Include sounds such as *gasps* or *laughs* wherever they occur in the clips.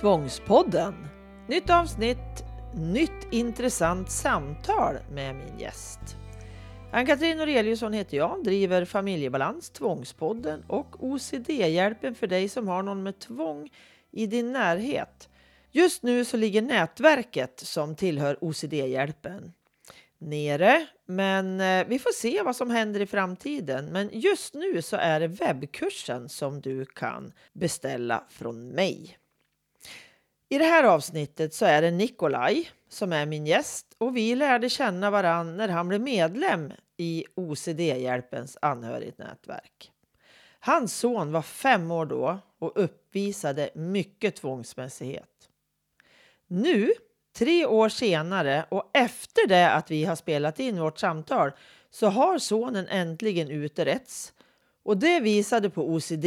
Tvångspodden. Nytt avsnitt, nytt intressant samtal med min gäst. Ann-Katrin Noreliusson heter jag, driver Familjebalans, Tvångspodden och OCD-hjälpen för dig som har någon med tvång i din närhet. Just nu så ligger nätverket som tillhör OCD-hjälpen nere, men eh, vi får se vad som händer i framtiden. Men just nu så är det webbkursen som du kan beställa från mig. I det här avsnittet så är det Nikolaj som är min gäst och vi lärde känna varann när han blev medlem i OCD-hjälpens anhörignätverk. Hans son var fem år då och uppvisade mycket tvångsmässighet. Nu, tre år senare och efter det att vi har spelat in vårt samtal så har sonen äntligen utretts och det visade på OCD,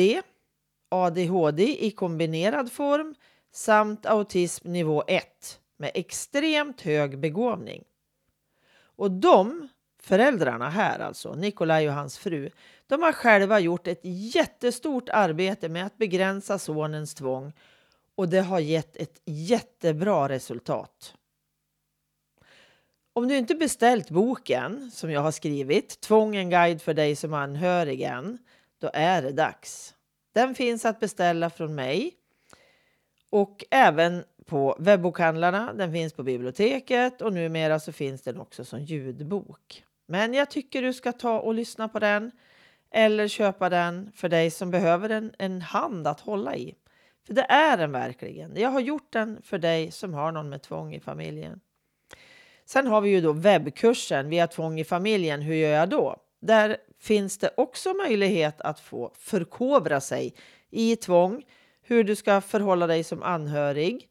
ADHD i kombinerad form samt autism nivå 1 med extremt hög begåvning. Och de föräldrarna här, alltså Nikolaj och hans fru, de har själva gjort ett jättestort arbete med att begränsa sonens tvång och det har gett ett jättebra resultat. Om du inte beställt boken som jag har skrivit, Tvång en guide för dig som anhörig än, då är det dags. Den finns att beställa från mig och även på webbokhandlarna. Den finns på biblioteket och numera så finns den också som ljudbok. Men jag tycker du ska ta och lyssna på den eller köpa den för dig som behöver en, en hand att hålla i. För det är den verkligen. Jag har gjort den för dig som har någon med tvång i familjen. Sen har vi ju då webbkursen via tvång i familjen. Hur gör jag då? Där finns det också möjlighet att få förkovra sig i tvång hur du ska förhålla dig som anhörig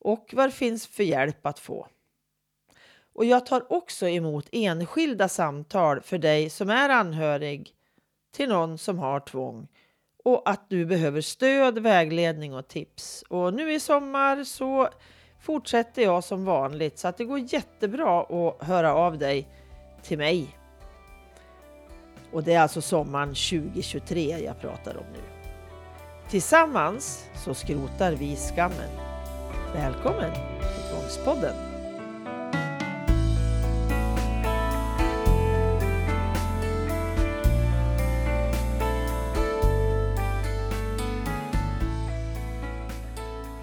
och vad det finns för hjälp att få. Och jag tar också emot enskilda samtal för dig som är anhörig till någon som har tvång och att du behöver stöd, vägledning och tips. Och nu i sommar så fortsätter jag som vanligt så att det går jättebra att höra av dig till mig. Och det är alltså sommaren 2023 jag pratar om nu. Tillsammans så skrotar vi skammen. Välkommen till Tvångspodden!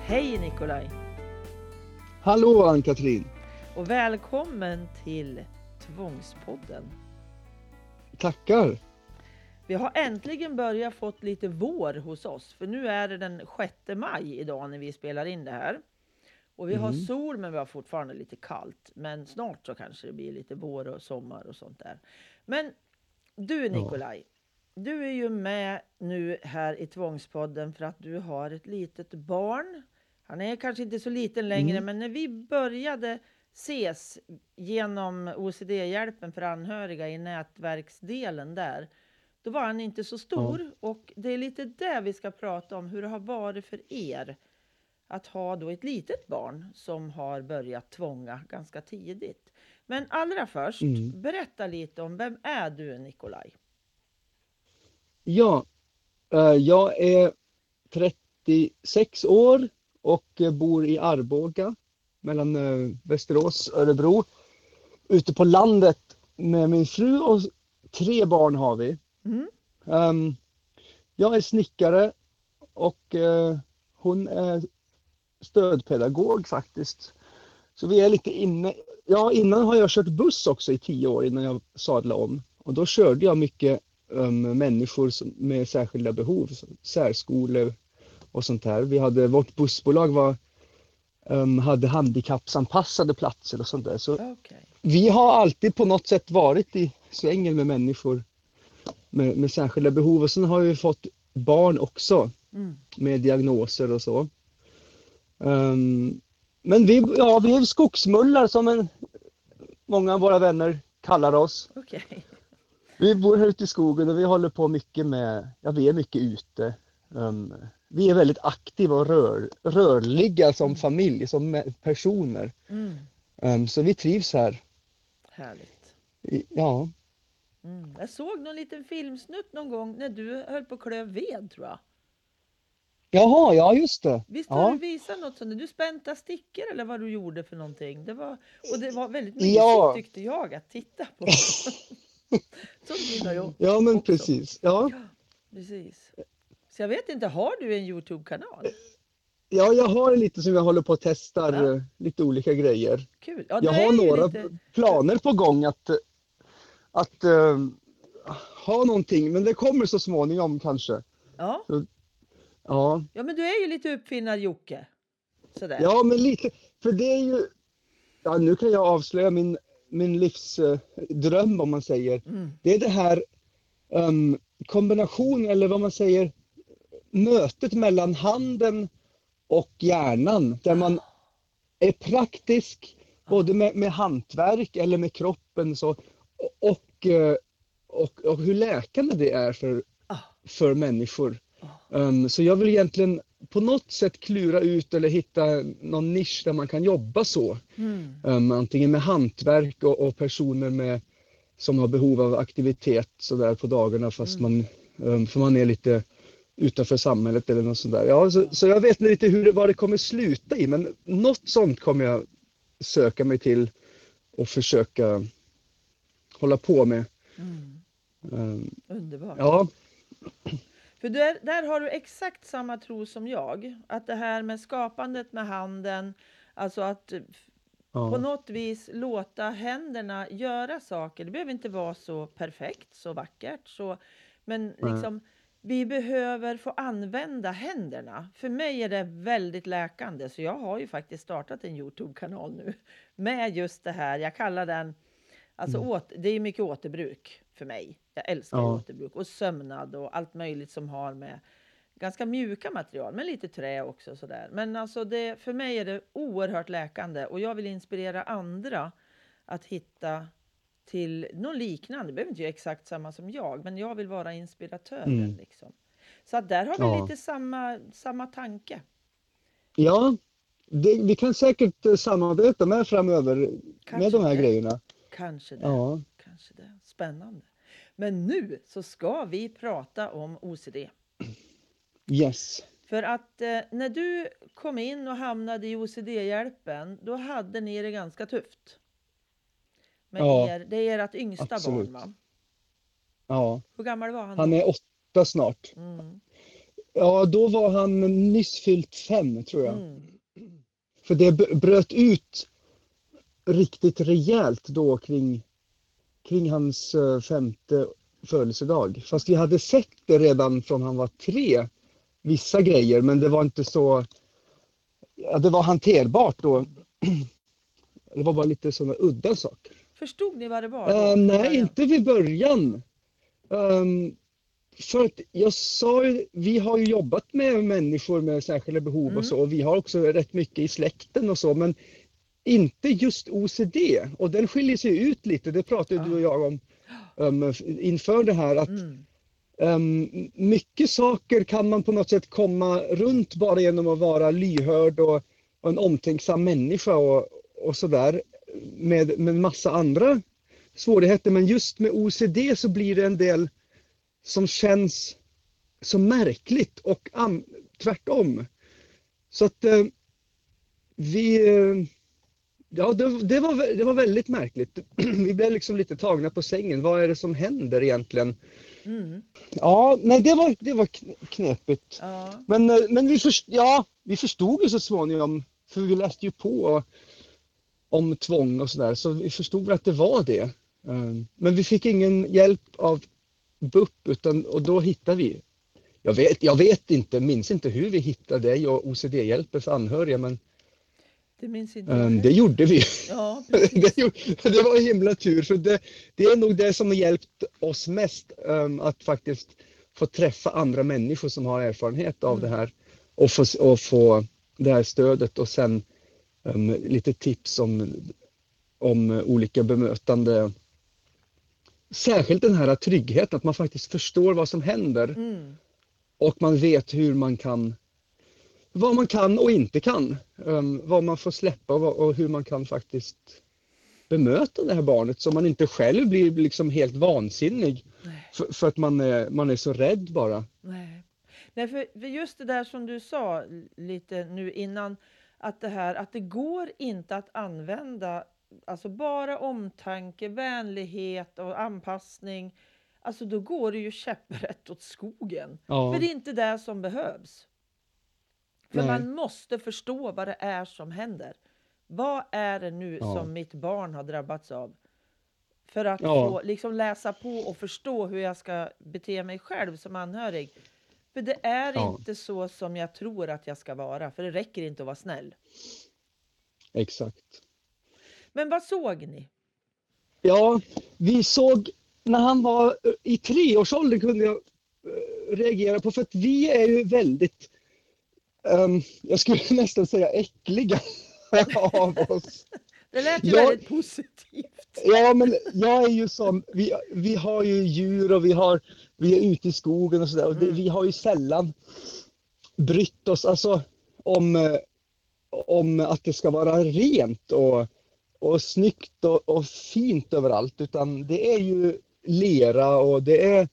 Hej Nikolaj! Hallå Ann-Katrin! Och välkommen till Tvångspodden! Tackar! Vi har äntligen börjat fått lite vår hos oss, för nu är det den 6 maj idag när vi spelar in det här. Och vi har Mm. sol, men vi har fortfarande lite kallt. Men snart så kanske det blir lite vår och sommar och sånt där. Men du Nikolaj, du är ju med nu här i Tvångspodden för att du har ett litet barn. Han är kanske inte så liten längre, Mm. men när vi började ses genom OCD-hjälpen för anhöriga i nätverksdelen där, då var han inte så stor. Och det är lite det vi ska prata om, hur det har varit för er att ha då ett litet barn som har börjat tvånga ganska tidigt. Men allra först, Mm. berätta lite om vem är du Nikolaj? Ja, eh, jag är 36 år och eh, bor i Arboga mellan eh, Västerås och Örebro. Ute på landet med min fru och tre barn har vi. Mm. Ehm, jag är snickare och eh, hon är stödpedagog faktiskt. Så vi är lite inne. Ja, innan har jag kört buss också i tio år innan jag sadlade om. Och då körde jag mycket um, människor som, med särskilda behov, särskolor och sånt där. Vi hade, vårt bussbolag var, um, hade handikappsanpassade platser och sånt där. Så Okej. vi har alltid på något sätt varit i svängen med människor med, med särskilda behov. Och sen har vi fått barn också Mm. med diagnoser och så. Ehm, men vi, ja, vi är skogsmullar som en, många av våra vänner kallar oss. Okej. Vi bor här ute i skogen och vi håller på mycket med, ja vi är mycket ute. Ehm, vi är väldigt aktiva och rör, rörliga som familj, som personer. Mm. Ehm, så vi trivs här. Härligt. Ja, Mm. Jag såg någon liten filmsnutt någon gång när du höll på att klöv ved tror jag. Jaha, ja just det. Visst har Ja. du visat något sånt? Du spänta stickor eller vad du gjorde för någonting? Det var, och det var väldigt mysigt Ja. tyckte jag att titta på. *laughs* Jag. Ja, men också. precis. Ja. Precis. Så jag vet inte, har du en Youtube-kanal? ja, jag har lite som jag håller på och testar Ja. eh, lite olika grejer. Kul. Ja, Jag har några lite- planer på gång att, att eh, ha någonting, men det kommer så småningom kanske. Ja. Ja, ja, men du är ju lite uppfinnar-Jocke. Ja men lite, för det är ju, ja, nu kan jag avslöja min, min livsdröm om man säger. Mm. Det är det här um, kombination eller vad man säger, mötet mellan handen och hjärnan där man är praktisk både med, med hantverk eller med kroppen så, och, och, eh, och, och hur läkande det är för, Ah. för människor. Ah. Um, så jag vill egentligen på något sätt klura ut eller hitta någon nisch där man kan jobba så. Mm. Um, antingen med hantverk och, och personer med, som har behov av aktivitet så där på dagarna fast man, um, för man är lite utanför samhället eller något sånt där. Ja, så, så jag vet inte lite hur det, vad det kommer sluta i men något sånt kommer jag söka mig till och försöka hålla på med. Mm. Um, Underbart. ja, *clears throat* För där, där har du exakt samma tro som jag. Att det här med skapandet med handen, alltså att eh, på ja, något vis låta händerna göra saker. Det behöver inte vara så perfekt, så vackert, så, men liksom vi behöver få använda händerna. För mig är det väldigt läkande, så jag har ju faktiskt startat en Youtube-kanal nu *laughs* med just det här. Jag kallar den, alltså åt, det är mycket återbruk för mig. Jag älskar Ja. återbruk och sömnad och allt möjligt som har med ganska mjuka material, men lite trä också. Sådär. Men alltså det, för mig är det oerhört läkande och jag vill inspirera andra att hitta till något liknande. Det behöver inte göra exakt samma som jag, men jag vill vara inspiratören. Mm. Liksom. Så att där har vi Ja. lite samma, samma tanke. ja det, vi kan säkert samarbeta med framöver Kanske med de här det. grejerna. Kanske det. Ja, Kanske det. Spännande. Men nu så ska vi prata om OCD. yes. För att eh, när du kom in och hamnade i OCD-hjälpen, då hade ni det ganska tufft. Men Ja, er, det är ert yngsta absolut. barn va? Ja, Hur gammal var han? han är åtta snart. Mm. Ja, då var han nyss fyllt fem tror jag. Mm. För det bröt ut riktigt rejält då kring, kring hans eh, femte födelsedag. Fast vi hade sett det redan från han var tre, vissa grejer, men det var inte så... Ja, det var hanterbart då. *clears throat* Det var bara lite sådana udda saker. Förstod ni vad det var? från nej, inte vid början. Ehm, för att jag sa ju, vi har ju jobbat med människor med särskilda behov Mm. och så och vi har också rätt mycket i släkten och så men inte just OCD och den skiljer sig ut lite, det pratade du och jag om um, inför det här att Mm. um, mycket saker kan man på något sätt komma runt bara genom att vara lyhörd och, och en omtänksam människa och, och sådär med, med massa andra svårigheter men just med OCD så blir det en del som känns så märkligt och an, tvärtom. Så att eh, vi eh, Ja, det, det, var, det var väldigt märkligt. *clears throat* Vi blev liksom lite tagna på sängen. Vad är det som händer egentligen? Mm. Ja, nej det var, det var kn- knepigt. Ja. Men, eh, men vi, först, ja, vi förstod ju så småningom, för vi läste ju på om tvång och sådär, så vi förstod att det var det. Eh, Men vi fick ingen hjälp av BUP utan, och då hittade vi. Jag vet, jag vet inte, minns inte hur vi hittade dig och OCD-hjälpen för anhöriga men Det minns inte jag det gjorde vi. Ja, *laughs* det, gjorde- det var himla tur för det, det är nog det som har hjälpt oss mest um, att faktiskt få träffa andra människor som har erfarenhet av Mm. det här och få, och få det här stödet och sen um, lite tips om, om olika bemötande. Särskilt den här tryggheten, att man faktiskt förstår vad som händer Mm. och man vet hur man kan vad man kan och inte kan. Um, vad man får släppa och, hur man kan faktiskt bemöta det här barnet så man inte själv blir liksom helt vansinnig för, för att man är, man är så rädd bara. nej. Nej, för, för just det där som du sa lite nu innan, att det här att det går inte att använda alltså bara omtanke, vänlighet och anpassning. Alltså då går det ju käpprätt åt skogen. Ja. För det är inte det som behövs. För Nej. man måste förstå vad det är som händer. Vad är det nu Ja. som mitt barn har drabbats av? För att Ja. få liksom läsa på och förstå hur jag ska bete mig själv som anhörig. För det är Ja. inte så som jag tror att jag ska vara. För det räcker inte att vara snäll. Exakt. Men vad såg ni? Ja, vi såg när han var eh, i treårsåldern kunde jag eh, reagera på för att vi är ju väldigt, ehm, jag skulle *laughs* nästan säga äckliga *laughs* av oss. Det lät ju Jag- väldigt positivt. Ja, men jag är ju som, vi, vi har ju djur och vi, har, vi är ute i skogen och sådär Mm. vi har ju sällan brytt oss alltså, om, eh, om att det ska vara rent och, och snyggt och, och fint överallt utan det är ju lera och det är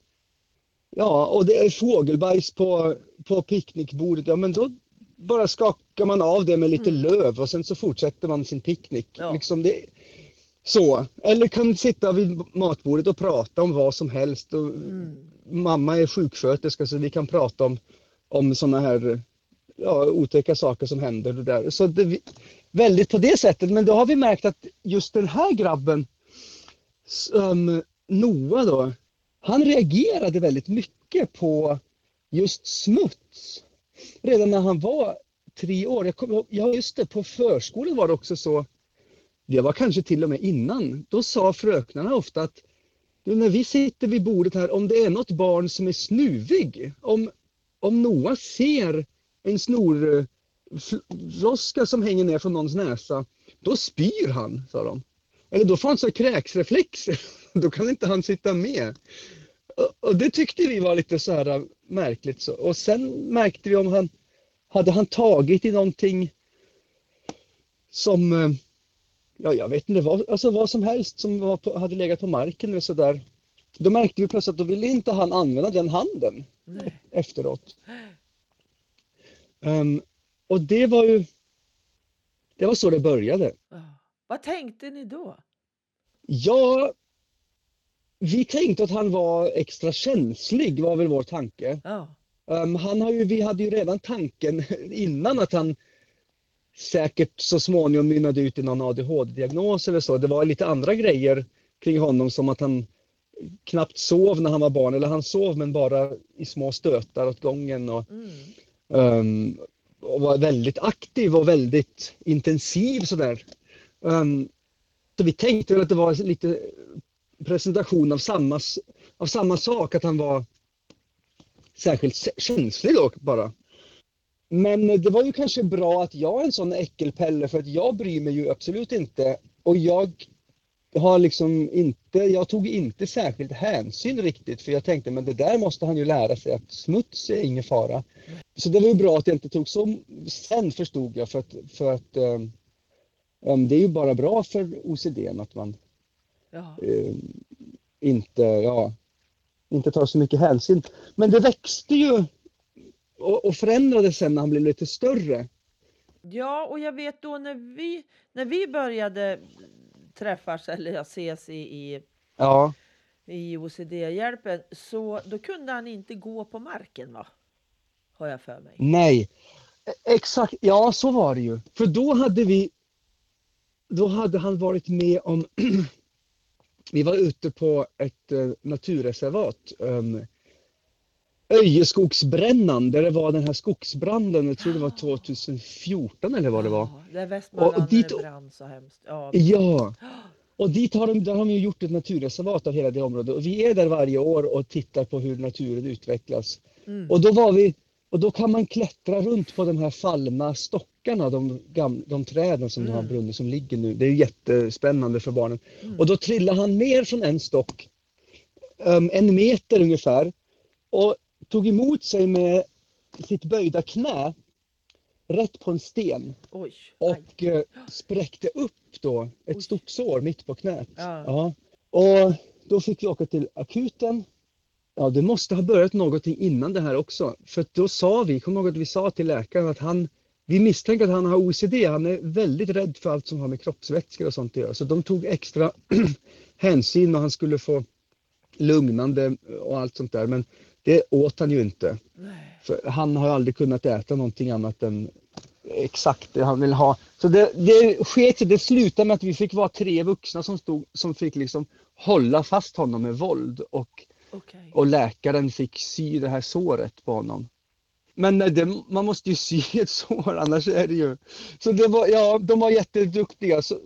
Ja, och det är fågelbajs på, på picknickbordet. Ja, men då bara skakar man av det med lite Mm. löv och sen så fortsätter man sin picknick. Ja. Liksom det, så. Eller kan sitta vid matbordet och prata om vad som helst. Och Mm. Mamma är sjuksköterska så vi kan prata om, om sådana här ja, otäcka saker som händer. och Där. Så det, väldigt på det sättet. Men då har vi märkt att just den här grabben, som Noah då, han reagerade väldigt mycket på just smuts. Redan när han var tre år. Jag kom, ja just det, på förskolan var det också så. Det var kanske till och med innan. Då sa fröknarna ofta att du, när vi sitter vid bordet här, om det är något barn som är snuvig, om, om Noah ser en snorfloska som hänger ner från någons näsa, då spyr han, sa de. Eller då får han så kräksreflexer, *laughs* då kan inte han sitta med. Och, och det tyckte vi var lite så här märkligt. Så. Och sen märkte vi om han hade han tagit i någonting som, eh, ja jag vet inte, vad, alltså vad som helst som var på, hade legat på marken eller sådär. Då märkte vi plötsligt att då ville inte han använda den handen Nej. efteråt. Ehm, och det var ju, det var så det började. Ja. Vad tänkte ni då? Ja, vi tänkte att han var extra känslig var väl vår tanke. Ja. Ehm, han har ju, vi hade ju redan tanken *laughs* innan att han säkert så småningom mynnade ut i någon ADHD-diagnos eller så. Det var lite andra grejer kring honom som att han knappt sov när han var barn, eller han sov men bara i små stötar åt gången och, Mm. ehm, och var väldigt aktiv och väldigt intensiv sådär. Ehm, så vi tänkte väl att det var lite presentation av samma, av samma sak, att han var särskilt känslig då bara. Men det var ju kanske bra att jag är en sån äckelpelle för att jag bryr mig ju absolut inte och jag har liksom inte, jag tog inte särskilt hänsyn riktigt för jag tänkte men det där måste han ju lära sig att smuts är ingen fara. Så det var ju bra att jag inte tog så, sen förstod jag för att, för att um, det är ju bara bra för OCD att man eh, inte, ja, inte tar så mycket hänsyn. Men det växte ju och, och förändrades sen när han blev lite större. ja, och jag vet då när vi, när vi började träffas eller ses i, i, Ja. i OCD-hjälpen så då kunde han inte gå på marken va? Har jag för mig. Nej, E- exakt, ja så var det ju. För då hade vi, då hade han varit med om, *clears throat* vi var ute på ett eh, naturreservat, Öjeskogsbrännan, där det var den här skogsbranden, jag tror det var 2014 eller vad det var. Ja, det är Västmanland Och dit- det brann så hemskt. Ja. Ja, och dit har de, där har de gjort ett naturreservat av hela det området och vi är där varje år och tittar på hur naturen utvecklas. Mm. Och då var vi, och då kan man klättra runt på de här fallna stockarna, de, gam, de träden som Mm. har brunnit som ligger nu. Det är jättespännande för barnen. Mm. Och då trillade han ner från en stock, um, en meter ungefär, och tog emot sig med sitt böjda knä rätt på en sten Oj. och eh, spräckte upp då ett Oj. stort sår mitt på knät. Ja. Ja. Och då fick vi åka till akuten ja, det måste ha börjat någonting innan det här också. För då sa vi, kommer ihåg att vi sa till läkaren att han, vi misstänker att han har OCD. Han är väldigt rädd för allt som har med kroppsvätskor och sånt att göra. Så de tog extra *clears throat* hänsyn och han skulle få lugnande och allt sånt där. Men det åt han ju inte. Nej. För han har aldrig kunnat äta någonting annat än exakt det han vill ha. Så det, det sket sig. Det slutade med att vi fick vara tre vuxna som, stod, som fick liksom hålla fast honom med våld och, Okej. och läkaren fick sy det här såret på honom. Men det, man måste ju sy ett sår annars är det ju... Så det var, ja, de var jätteduktiga så,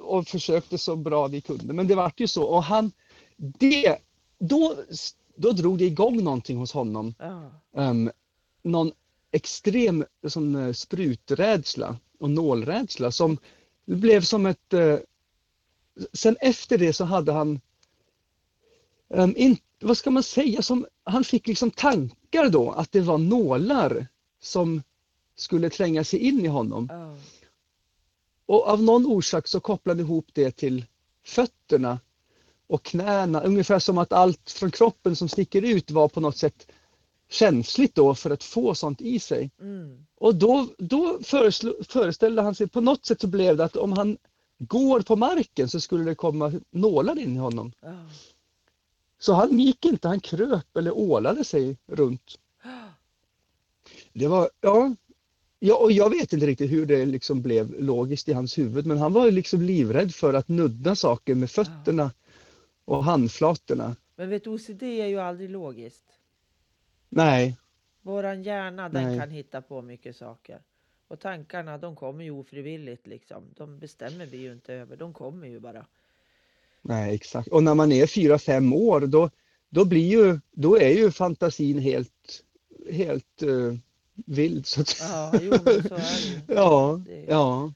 och försökte så bra vi kunde. Men det vart ju så och han, det, då, då drog det igång någonting hos honom. Ja. Um, någon extrem sån, eh, spruträdsla och nålrädsla som blev som ett... eh, sen efter det så hade han... Um, in, vad ska man säga? Som, han fick liksom tankar då att det var nålar som skulle tränga sig in i honom. Ja. Och av någon orsak så kopplade ihop det till fötterna och knäna. Ungefär som att allt från kroppen som sticker ut var på något sätt känsligt då för att få sånt i sig. Mm. Och då, då föreställde han sig, på något sätt så blev det att om han går på marken så skulle det komma nålar in i honom. Ja. Så han gick inte, han kröp eller ålade sig runt. Det var, ja, ja och jag vet inte riktigt hur det liksom blev logiskt i hans huvud men han var liksom livrädd för att nudda saker med fötterna och handflatorna. Men vet du, OCD är ju aldrig logiskt. Nej, Våran hjärna den Nej. kan hitta på mycket saker. Och tankarna de kommer ju ofrivilligt liksom. De bestämmer vi ju inte över. De kommer ju bara. Nej exakt. Och när man är fyra fem år då, då blir ju, då är ju fantasin helt, helt uh, vild så att Ja, jo så är det. *laughs* Ja, Det- ja.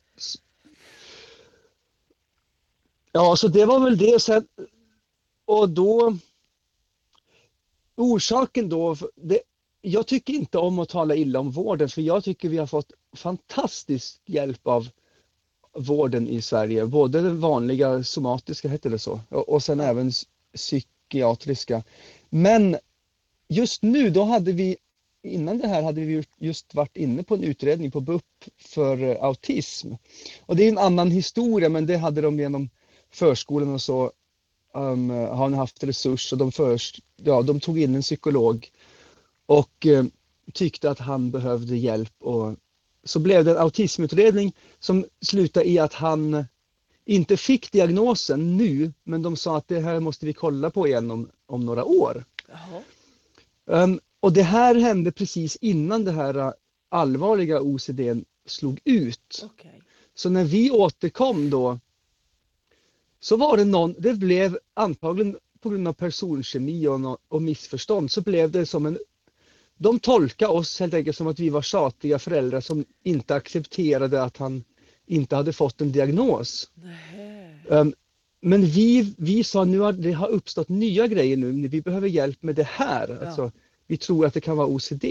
Ja, så det var väl det. Sen, och då... Orsaken då, det, jag tycker inte om att tala illa om vården för jag tycker vi har fått fantastisk hjälp av vården i Sverige. Både den vanliga somatiska, heter det så, och, och sen även psykiatriska. Men just nu, då hade vi innan det här hade vi just varit inne på en utredning på BUP för eh, autism. Och det är en annan historia men det hade de genom förskolan och så um, har haft resurs och de, först, ja, de tog in en psykolog och eh, tyckte att han behövde hjälp och så blev det en autismutredning som slutade i att han inte fick diagnosen nu men de sa att det här måste vi kolla på igen om, om några år. Um, och det här hände precis innan det här uh, allvarliga OCD slog ut. Okej. Så när vi återkom då så var det någon, det blev antagligen på grund av personkemi och, och missförstånd så blev det som en de tolkade oss helt enkelt som att vi var tjatiga föräldrar som inte accepterade att han inte hade fått en diagnos. Um, men vi, vi sa nu att det har uppstått nya grejer nu, vi behöver hjälp med det här. Ja. Alltså, vi tror att det kan vara OCD.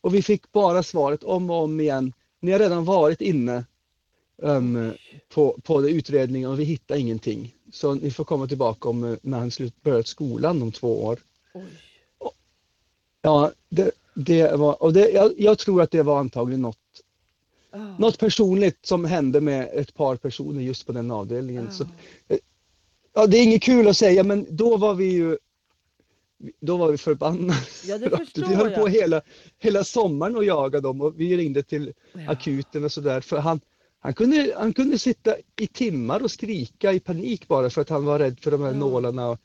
Och vi fick bara svaret om och om igen. Ni har redan varit inne um, på, på utredningen och vi hittar ingenting. Så ni får komma tillbaka om, eh, när han slut, börjat skolan om två år. Oj. Ja, det, det var, och det, jag, jag tror att det var antagligen något, Ah. något personligt som hände med ett par personer just på den avdelningen. Så, Ah. Ja, det är inget kul att säga men då var vi ju då var vi förbannade. Ja, *laughs* vi höll jag. på hela, hela sommaren och jagade dem och vi ringde till Ja. akuten och sådär. För han, han, kunde, han kunde sitta i timmar och skrika i panik bara för att han var rädd för de här Ja. nålarna. Och,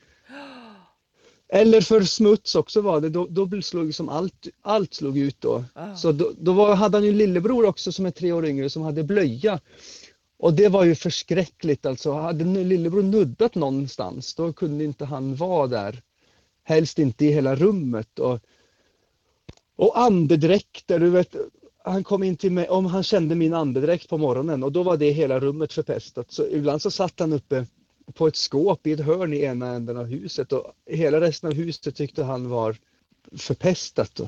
eller för smuts också var det. Då, då slog liksom allt, allt slog ut då. Ah. Så då, då var, hade han ju en lillebror också som är tre år yngre som hade blöja. Och det var ju förskräckligt alltså. Hade lillebror nuddat någonstans då kunde inte han vara där. Helst inte i hela rummet. Och, och andedräkter, du vet. Han kom in till mig, om han kände min andedräkt på morgonen och då var det hela rummet förpestat. Så ibland så satt han uppe på ett skåp i ett hörn i ena änden av huset och hela resten av huset tyckte han var förpestat.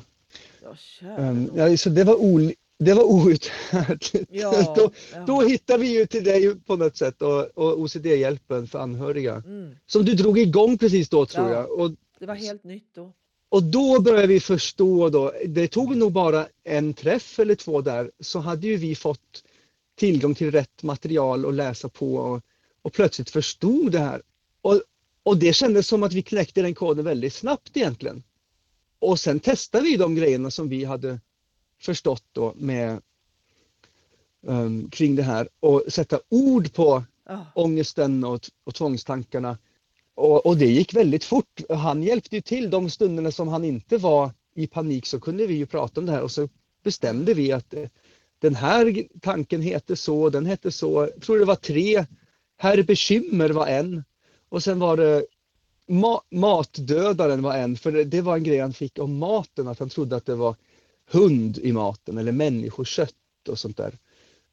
Um, ja, så det var, ol, det var outhärdligt. Ja, *laughs* då, ja. då hittar vi ju till dig på något sätt och, och OCD-hjälpen för anhöriga. Mm. Som du drog igång precis då tror Ja. jag. Och Det var helt nytt då. Och då började vi förstå då, det tog nog bara en träff eller två där, så hade ju vi fått tillgång till rätt material att läsa på och, och plötsligt förstod det här. Och, och det kändes som att vi knäckte den koden väldigt snabbt egentligen. Och sen testade vi de grejerna som vi hade förstått då med um, kring det här och sätta ord på Ja. ångesten och, och tvångstankarna. Och, och det gick väldigt fort. Han hjälpte ju till de stunderna som han inte var i panik så kunde vi ju prata om det här och så bestämde vi att eh, den här tanken heter så, den hette så. Jag tror det var tre. Herr bekymmer var en. Och sen var det ma matdödaren var en, för det, det var en grej han fick om maten, att han trodde att det var hund i maten eller människokött och sånt där.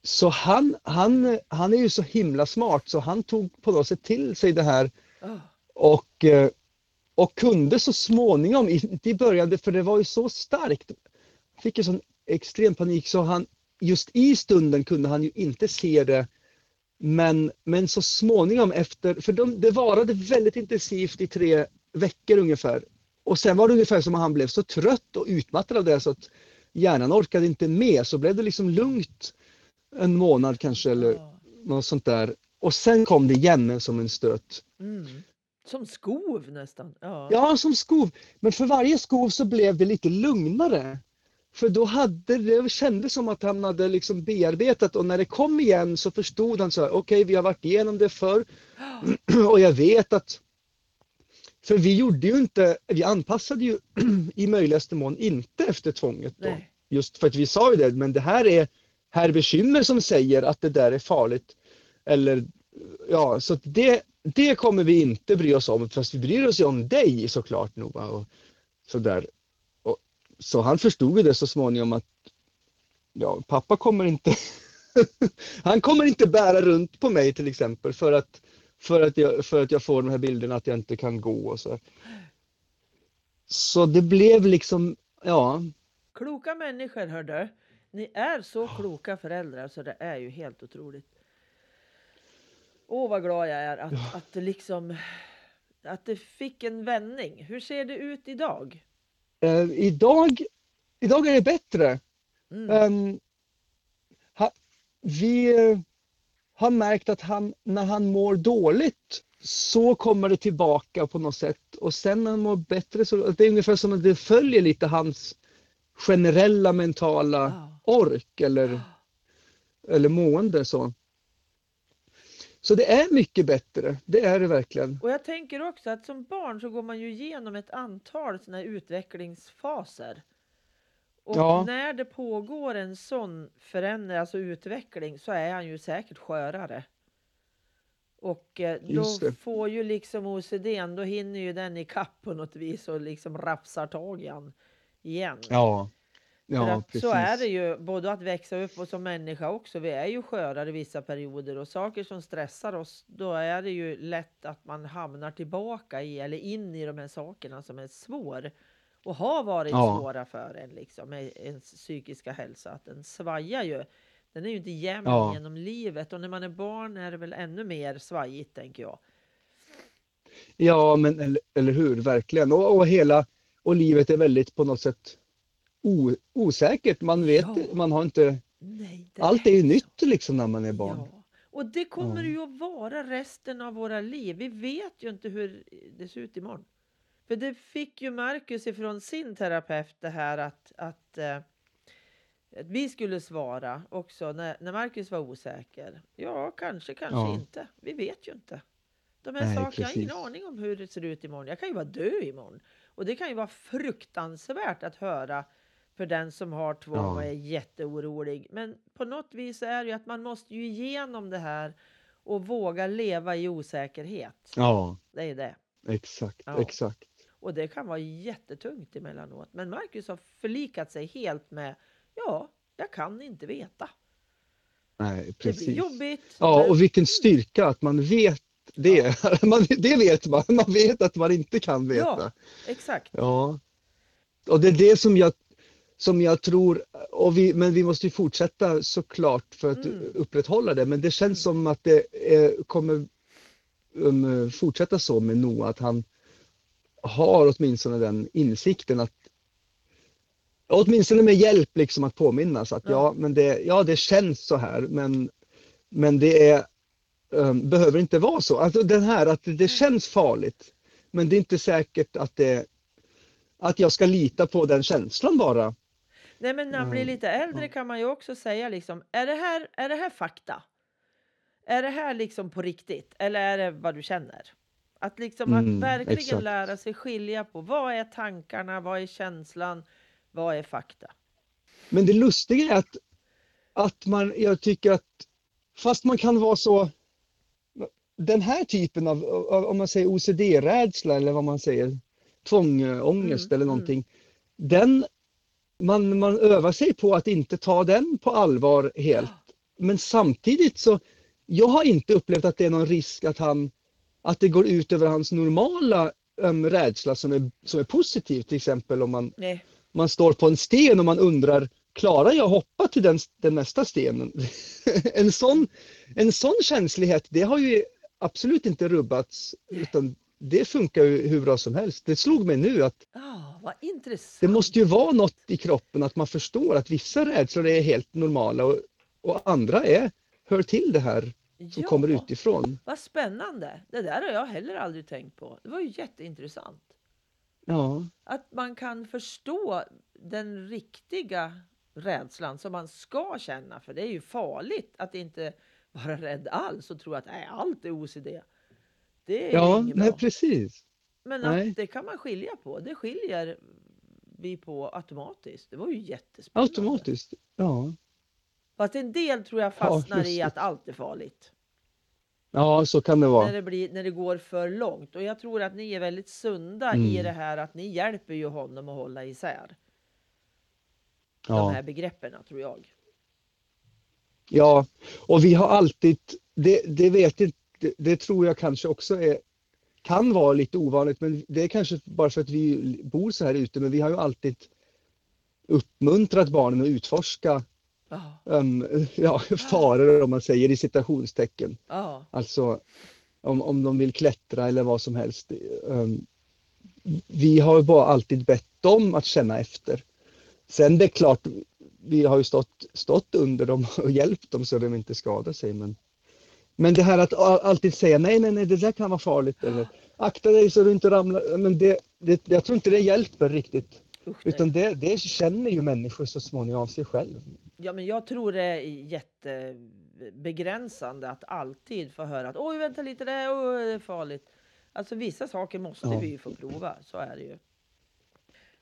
Så han, han, han är ju så himla smart så han tog på något sätt till sig det här Ja. och, eh, och kunde så småningom, inte i början, för det var ju så starkt, fick ju sån extrem panik så han just i stunden kunde han ju inte se det men, men så småningom efter, för de, det varade väldigt intensivt i tre veckor ungefär. Och sen var det ungefär som att han blev så trött och utmattad av det så att hjärnan orkade inte med. Så blev det liksom lugnt en månad kanske eller Ja. något sånt där. Och sen kom det igen som en stöt. Mm. Som skov nästan. Ja. Ja, som skov. Men för varje skov så blev det lite lugnare. För då hade det kändes som att han hade liksom bearbetat och när det kom igen så förstod han så här, okej vi har varit igenom det förr *clears throat* och jag vet att för vi gjorde ju inte, vi anpassade ju *clears throat* i möjligaste mån inte efter tvånget då. Nej. Just för att vi sa ju det, men det här är herr bekymmer som säger att det där är farligt. Eller ja, så det, det kommer vi inte bry oss om, fast vi bryr oss ju om dig såklart Noah. Och sådär. Så han förstod ju det så småningom att ja, pappa kommer inte *laughs* han kommer inte bära runt på mig till exempel för att, för att, jag, för att jag får de här bilderna att jag inte kan gå och så. Så det blev liksom, ja, Kloka människor hördu. Ni är så kloka föräldrar så det är ju helt otroligt. Åh vad glad jag är att, att det liksom att det fick en vändning. Hur ser det ut idag? Eh, idag, idag är det bättre. Mm. Ehm, ha, vi har märkt att han, när han mår dåligt så kommer det tillbaka på något sätt och sen när han mår bättre så det är ungefär som att det följer lite hans generella mentala ork eller, eller mående så. Så det är mycket bättre, det är det verkligen. Och jag tänker också att som barn så går man ju igenom ett antal här utvecklingsfaser. Och Ja. när det pågår en sån förändring, alltså utveckling, så är han ju säkert skörare. Och eh, då får ju liksom OCDn, då hinner ju den i kapp på något vis och liksom rafsar tag i han igen. Ja, ja precis. så är det ju, både att växa upp och som människa också. Vi är ju skörare vissa perioder och saker som stressar oss, då är det ju lätt att man hamnar tillbaka i eller in i de här sakerna som är svår och har varit Ja. svåra för en liksom med ens psykiska hälsa. Att den svajar ju. Den är ju inte jämn Ja. genom livet och när man är barn är det väl ännu mer svajigt tänker jag. Ja, men eller, eller hur, verkligen. Och, och hela, och livet är väldigt på något sätt osäkert. Man vet, Ja. man har inte, Nej, det allt är ju så. nytt liksom när man är barn. Ja. Och det kommer Ja. ju att vara resten av våra liv. Vi vet ju inte hur det ser ut imorgon. För det fick ju Marcus ifrån sin terapeut det här att, att, eh, att vi skulle svara också när, när Marcus var osäker. Ja, kanske, kanske Ja. inte. Vi vet ju inte. De här Nej, sakerna, jag har ingen precis. aning om hur det ser ut imorgon. Jag kan ju vara död imorgon. Och det kan ju vara fruktansvärt att höra för den som har tvång Ja. och är jätteorolig. Men på något vis är det ju att man måste ju igenom det här och våga leva i osäkerhet. Ja, Det är det. exakt, Ja. exakt. Och det kan vara jättetungt emellanåt. Men Marcus har förlikat sig helt med ja, jag kan inte veta. Nej, Det blir precis. jobbigt. Ja, men- och vilken styrka att man vet det. *laughs* Man, det vet man, man vet att man inte kan veta. Ja, exakt. Ja. Och det är det som jag, som jag tror, och vi, men vi måste ju fortsätta såklart för att Mm. upprätthålla det. Men det känns som att det eh, kommer um, fortsätta så med Noah, att han, har åtminstone den insikten att åtminstone med hjälp liksom att påminnas att ja, Ja. men det, ja, det känns så här men, men det är, um, behöver inte vara så. Alltså den här att det känns farligt men det är inte säkert att det att jag ska lita på den känslan bara. Nej, men när man blir Mm, lite äldre ja. kan man ju också säga liksom, är det här, är det här fakta? Är det här liksom på riktigt? Eller är det vad du känner? Att liksom att Mm, verkligen exakt. lära sig skilja på vad är tankarna, vad är känslan, vad är fakta? Men det lustiga är att, att man, jag tycker att fast man kan vara så den här typen av, om man säger OCD-rädsla eller vad man säger, tvångångest Mm, eller mm. någonting. Den, man, man övar sig på att inte ta den på allvar helt. Men samtidigt så, jag har inte upplevt att det är någon risk att han, att det går ut över hans normala um, rädsla som är, som är positiv. Till exempel om man, Nej. man står på en sten och man undrar, klarar jag hoppa till den, den nästa stenen? *laughs* en, sån, en sån känslighet, det har ju absolut inte rubbats, utan det funkar ju hur bra som helst. Det slog mig nu att Ja, vad intressant. det måste ju vara något i kroppen att man förstår att vissa rädslor är helt normala och, och andra är, hör till det här som ja, kommer utifrån. Vad spännande. Det där har jag heller aldrig tänkt på. Det var ju jätteintressant. Ja, Att man kan förstå den riktiga rädslan som man ska känna. För det är ju farligt att inte vara rädd alls och tro att nej, allt är OCD. Det är ja nej precis. Men nej. att det kan man skilja på. Det skiljer vi på automatiskt. Det var ju jättespännande. Automatiskt. Ja. Fast en del tror jag Ja, fastnar just i att allt är farligt. ja, så kan det När vara. det, blir, när det går för långt. Och jag tror att ni är väldigt sunda i Mm. det här att ni hjälper ju honom att hålla isär de Ja. här begreppen tror jag. Ja, och vi har alltid, det, det vet inte, det, det tror jag kanske också är, kan vara lite ovanligt, men det är kanske bara för att vi bor så här ute, men vi har ju alltid uppmuntrat barnen att utforska Ja, um, *laughs* ja, faror om man säger i citationstecken. ja, Alltså om, om de vill klättra eller vad som helst. Um, vi har bara alltid bett dem att känna efter. Sen det är klart, vi har ju stått, stått under dem och hjälpt dem så de inte skadar sig. Men, men det här att alltid säga nej, nej, nej, det där kan vara farligt eller akta dig så du inte ramlar. Men det, det, jag tror inte det hjälper riktigt. usch. Utan det, det känner ju människor så småningom av sig själv. ja, men jag tror det är jättebegränsande att alltid få höra att oj, vänta lite, det är, oj, det är farligt. Alltså vissa saker måste Ja. vi ju få prova, så är det ju.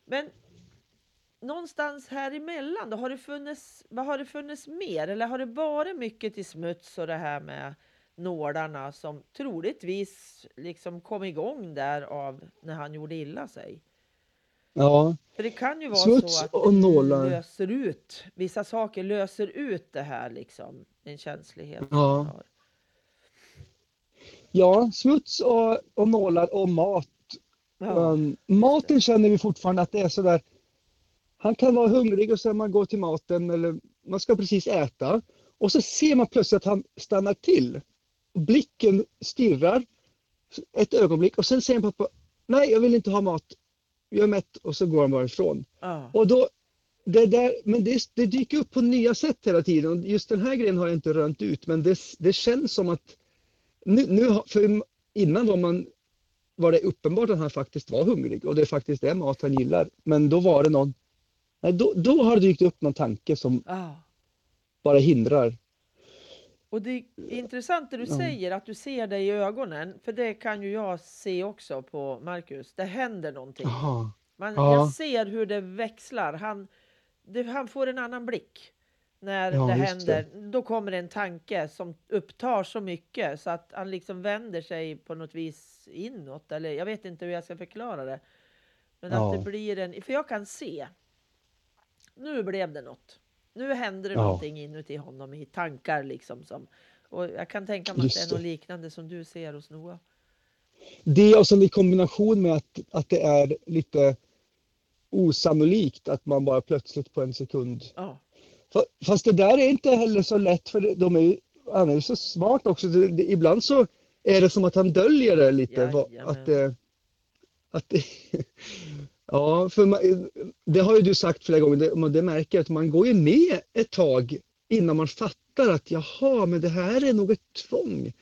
Men någonstans här emellan, då har det funnits, vad har det funnits mer? Eller har det varit mycket till smuts och det här med nålarna som troligtvis liksom kom igång där av när han gjorde illa sig? Ja, För det kan ju vara Smuts så att och nålar. löser ut, vissa saker löser ut det här liksom, en känslighet. Ja. har. ja smuts och, och nålar och mat Ja. Um, maten känner vi fortfarande att det är sådär. Han kan vara hungrig och sen man går till maten eller man ska precis äta och så ser man plötsligt att han stannar till. Blicken stirrar ett ögonblick och sen säger pappa nej jag vill inte ha mat. Jag är mätt och så går han bara ifrån. Ja. Och då, det där, men det, det dyker upp på nya sätt hela tiden och just den här grejen har jag inte rönt ut men det, det känns som att nu, nu för innan var man var det uppenbart att han faktiskt var hungrig och det faktiskt är mat han gillar. Men då var det någon, nej, då, då har det dykt upp någon tanke som Ja. bara hindrar. Och det är intressant det du Ja. säger, att du ser det i ögonen. För det kan ju jag se också på Marcus. Det händer någonting. Jaha. Man, Ja. Jag ser hur det växlar. Han, det, han får en annan blick när Ja, det händer. Då kommer en tanke som upptar så mycket så att han liksom vänder sig på något vis inåt. Eller jag vet inte hur jag ska förklara det. Men Ja. att det blir en... För jag kan se. Nu blev det något. Nu händer det Ja. någonting inuti honom i tankar liksom. Som, och jag kan tänka mig att det är något liknande som du ser hos Noah. Det och sen i kombination med att, att det är lite osannolikt att man bara plötsligt på en sekund. Ja, Fa- Fast det där är inte heller så lätt för de är han är ju så smart också. Det, det, ibland så är det som att han döljer det lite. Jajamän. Att det, Att det, ja, för man, det har ju du sagt flera gånger, det, det märker jag att man går ju med ett tag innan man fattar att jaha, men det här är nog ett tvång.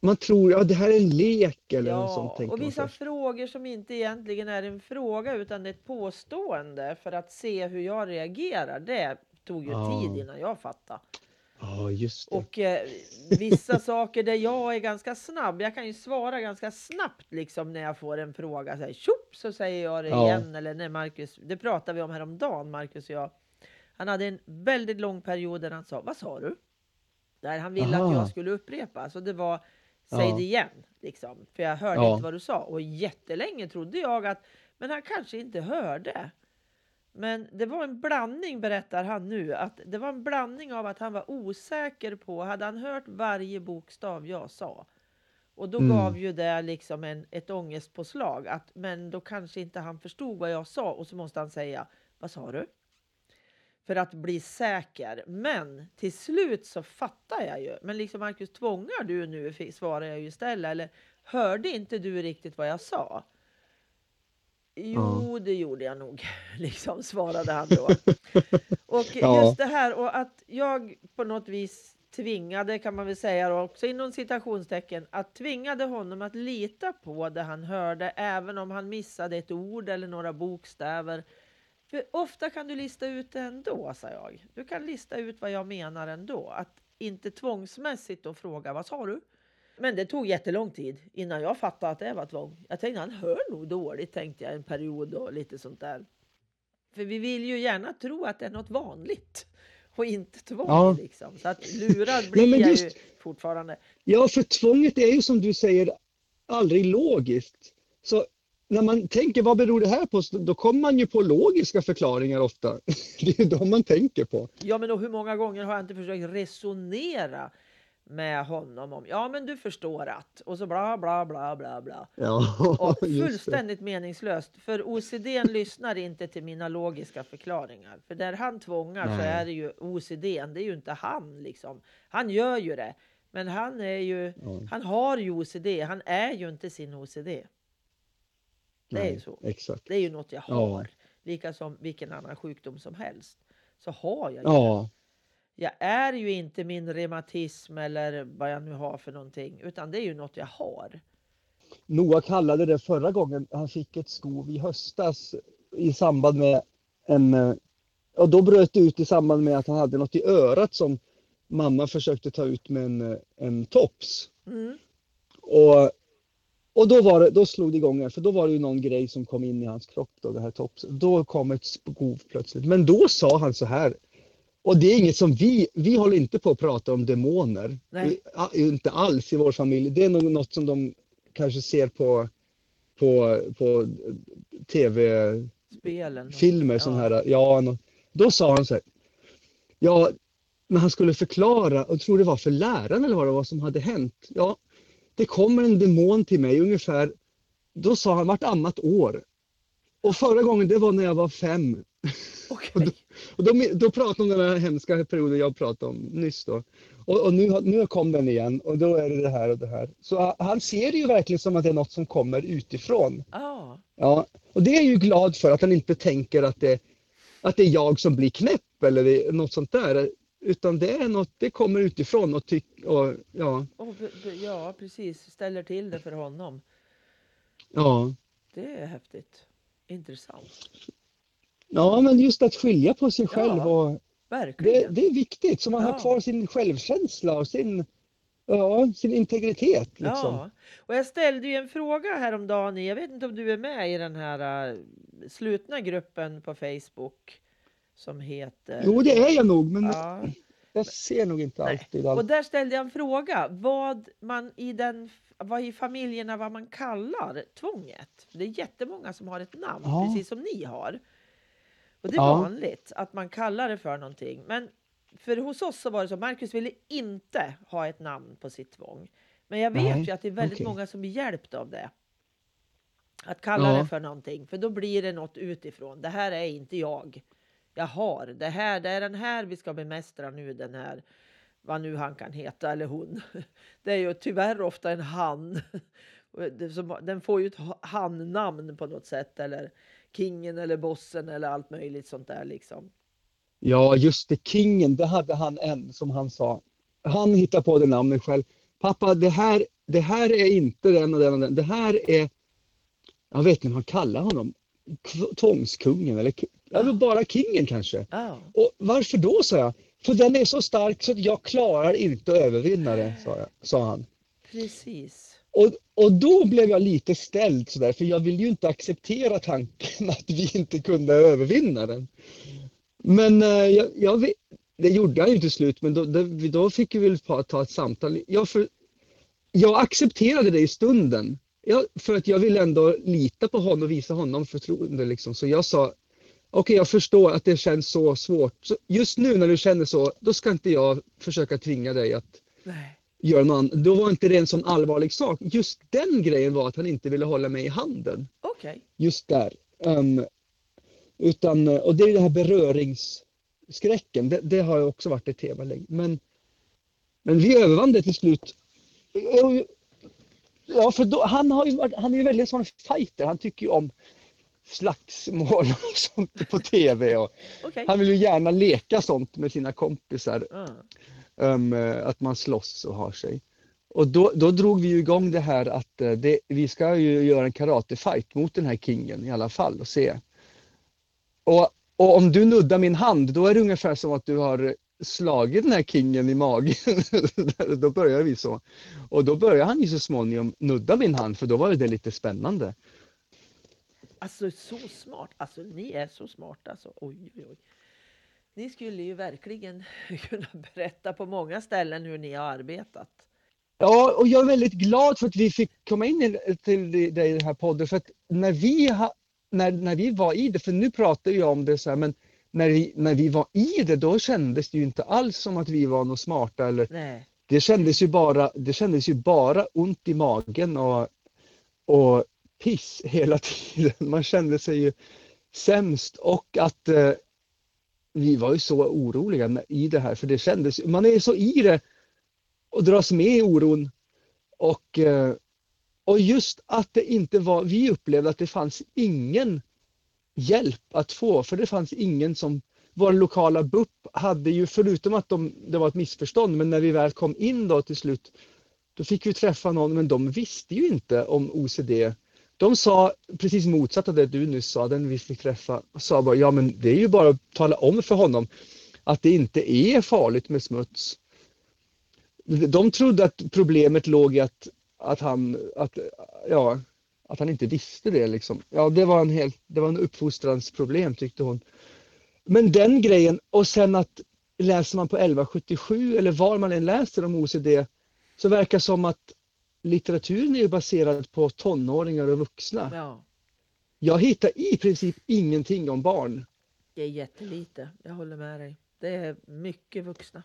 Man tror att ja, det här är en lek eller Ja, något sånt. och vissa frågor som inte egentligen är en fråga utan ett påstående för att se hur jag reagerar. Det tog ju Ja. tid innan jag fattade. Ja, just det. Och eh, vissa *laughs* saker där jag är ganska snabb. Jag kan ju svara ganska snabbt liksom när jag får en fråga. Så, här, tjopp, så säger jag det Ja. igen. Eller när Marcus, det pratade vi om häromdagen, Marcus och jag. Han hade en väldigt lång period där han sa, vad sa du? Där han ville att Aha. jag skulle upprepa. Så det var, säg Ja. det igen. Liksom. För jag hörde Ja. inte vad du sa. Och jättelänge trodde jag att, men han kanske inte hörde. Men det var en blandning, berättar han nu, att det var en blandning av att han var osäker på, hade han hört varje bokstav jag sa? Och då Mm. gav ju det liksom en, ett ångestpåslag, att, men då kanske inte han förstod vad jag sa och så måste han säga, vad sa du? För att bli säker. Men till slut så fattar jag ju. Men liksom Marcus, tvångar du nu? Svarar jag ju istället. Eller hörde inte du riktigt vad jag sa? Jo, det gjorde jag nog, *laughs* liksom svarade han då. *laughs* Och just det här och att jag på något vis tvingade, kan man väl säga då, också inom citationstecken, att tvingade honom att lita på det han hörde, även om han missade ett ord eller några bokstäver. För ofta kan du lista ut det ändå, sa jag. Du kan lista ut vad jag menar ändå. Att inte tvångsmässigt då fråga, vad sa du? Men det tog jättelång tid innan jag fattade att det var tvång. Jag tänkte han hör nog dåligt, tänkte jag en period och lite sånt där. För vi vill ju gärna tro att det är något vanligt och inte tvång. Ja. Liksom. Så att lurad blir men jag ju just- fortfarande. Ja, för tvånget är ju som du säger aldrig logiskt. Så när man tänker vad beror det här på, då kommer man ju på logiska förklaringar ofta. *laughs* Det är de man tänker på. Ja, men och hur många gånger har jag inte försökt resonera med honom om, ja men du förstår att, och så bla bla bla bla bla. Ja, Och *laughs* fullständigt meningslöst. För OCD lyssnar inte till mina logiska förklaringar. För där han tvångar så Nej. är det ju OCD, det är ju inte han liksom. Han gör ju det. Men han är ju, Ja, han har ju OCD, han är ju inte sin OCD. Det är ju nej, så. Exakt. Det är ju något jag Ja. har. Lika som vilken annan sjukdom som helst. Så har jag ju det. Ja, Jag är ju inte min reumatism eller vad jag nu har för någonting. Utan det är ju något jag har. Noah kallade det förra gången han fick ett skov i höstas i samband med en... eh, Och då bröt det ut i samband med att han hade något i örat som mamma försökte ta ut med en, eh, en tops. Mm. Och, och då, var det, då slog det igång, för då var det ju någon grej som kom in i hans kropp, då, det här topsen. Då kom ett skov plötsligt. Men då sa han så här, och det är inget som vi, vi håller inte på att prata om demoner. Ja, Inte alls i vår familj. Det är något som de kanske ser på, på, på tv-filmer, Ja. här. Ja, då sa han så här, ja, när han skulle förklara, och tror det var för läraren eller vad det var som hade hänt. Ja, det kommer en demon till mig ungefär, då sa han vartannat år. Och förra gången det var när jag var fem. *laughs* Okej. Och då, då pratade om den här hemska perioden jag pratade om nyss då. Och, och nu, nu kom den igen och då är det det här och det här. Så han- ser det ju verkligen som att det är något som kommer utifrån. Ja. Ja, och det är ju glad för att han inte tänker att det, att det är jag som blir knäpp eller något sånt där. Utan det är något, det kommer utifrån och, tyck, och ja, Och, ja, precis. Ställer till det för honom. ja. Det är häftigt. Intressant. Ja, men just att skilja på sig själv Ja, och det, det är viktigt så man Ja. har kvar sin självkänsla och sin, ja, sin integritet. Liksom. Ja, och jag ställde ju en fråga häromdagen. Jag vet inte om du är med i den här äh, slutna gruppen på Facebook som heter... Jo, det är jag nog, men Ja. jag ser nog inte Nej. alltid Och allt. där ställde jag en fråga. Vad man i den vad i familjerna vad man kallar tvånget. Det är jättemånga som har ett namn, Ja. precis som ni har. Och det är Ja. vanligt att man kallar det för någonting. Men för hos oss så var det så, Marcus ville inte ha ett namn på sitt tvång. Men jag vet Nej, ju att det är väldigt okej. många som blir hjälpt av det. Att kalla Ja. det för någonting, för då blir det något utifrån. Det här är inte jag. Jag har det här, det är den här vi ska bemästra nu, den här vad nu han kan heta eller hon. *laughs* Det är ju tyvärr ofta en han. *laughs* Den får ju ett ha- han-namn på något sätt eller kingen eller bossen eller allt möjligt sånt där liksom. Ja, just det, Kingen, det hade han en som han sa. Han hittade på det namnet själv. Pappa, det här, det här är inte den och den och den. Det här är, jag vet inte vad han kallar honom, tvångskungen eller ki- eller bara Kingen kanske. Ja. Och varför då, sa jag. För den är så stark så att jag klarar inte att övervinna det, sa, jag, sa han. Precis. Och, och då blev jag lite ställd sådär, för jag ville ju inte acceptera tanken *laughs* att vi inte kunde övervinna den. Men eh, jag, jag, det gjorde jag ju till slut, men då, då, fick vi väl ta, ett samtal. Jag, för, jag accepterade det i stunden, jag, för att jag ville ändå lita på honom och visa honom förtroende. Liksom. Så jag sa, okej jag förstår att det känns så svårt. Så just nu när du känner så, då ska inte jag försöka tvinga dig att Nej gör någon, då var inte det en sån allvarlig sak. Just den grejen var att han inte ville hålla mig i handen. Okej. Just där. Um, utan, och det är den här beröringsskräcken. Det, det har ju också varit ett tema länge. Men, men vi övervann det till slut. Ja, för då, han, har ju varit, han är ju väldigt sån fighter. Han tycker ju om slagsmål *laughs* och sånt på tv. Och Okej. han vill ju gärna leka sånt med sina kompisar. Ja. Um, att man slåss och har sig. Och då, då drog vi igång det här att eh, det, vi ska ju göra en karatefight mot den här kingen i alla fall och se. Och, och om du nuddar min hand då är det ungefär som att du har slagit den här kingen i magen. *laughs* då börjar vi så. Och då börjar han ju så småningom nudda min hand för då var det lite spännande. Alltså så smart. Alltså ni är så smarta. Alltså. Oj, oj, oj. Ni skulle ju verkligen *laughs* kunna berätta på många ställen hur ni har arbetat. Ja, och jag är väldigt glad för att vi fick komma in till dig i den här podden. För att när vi, ha, när, när vi var i det, för nu pratar jag om det så här, men när vi, när vi var i det, då kändes det ju inte alls som att vi var något smarta. Eller, Nej. det, kändes ju bara, det kändes ju bara ont i magen och, och piss hela *laughs* tiden. Man kände sig ju sämst och att eh, vi var ju så oroliga i det här, för det kändes, man är så i det och dras med i oron. Och, eh, och just att det inte var, vi upplevde att det fanns ingen hjälp att få, för det fanns ingen som, vår lokala BUP hade ju, förutom att de, det var ett missförstånd, men när vi väl kom in då till slut, då fick vi träffa någon, men de visste ju inte om OCD. De sa precis motsatt av det du nyss sa, den vi fick träffa, sa bara, ja men det är ju bara att tala om för honom att det inte är farligt med smuts. De trodde att problemet låg i att, att, han, att, ja, att han inte visste det. Liksom. Ja, det var en, hel, det var en uppfostransproblem tyckte hon. Men den grejen och sen att läser man på 1177 eller var man än läser om OCD så verkar som att litteraturen är baserad på tonåringar och vuxna. Ja, Jag hittar i princip ingenting om barn. det är jättelite. Jag håller med dig. Det är mycket vuxna.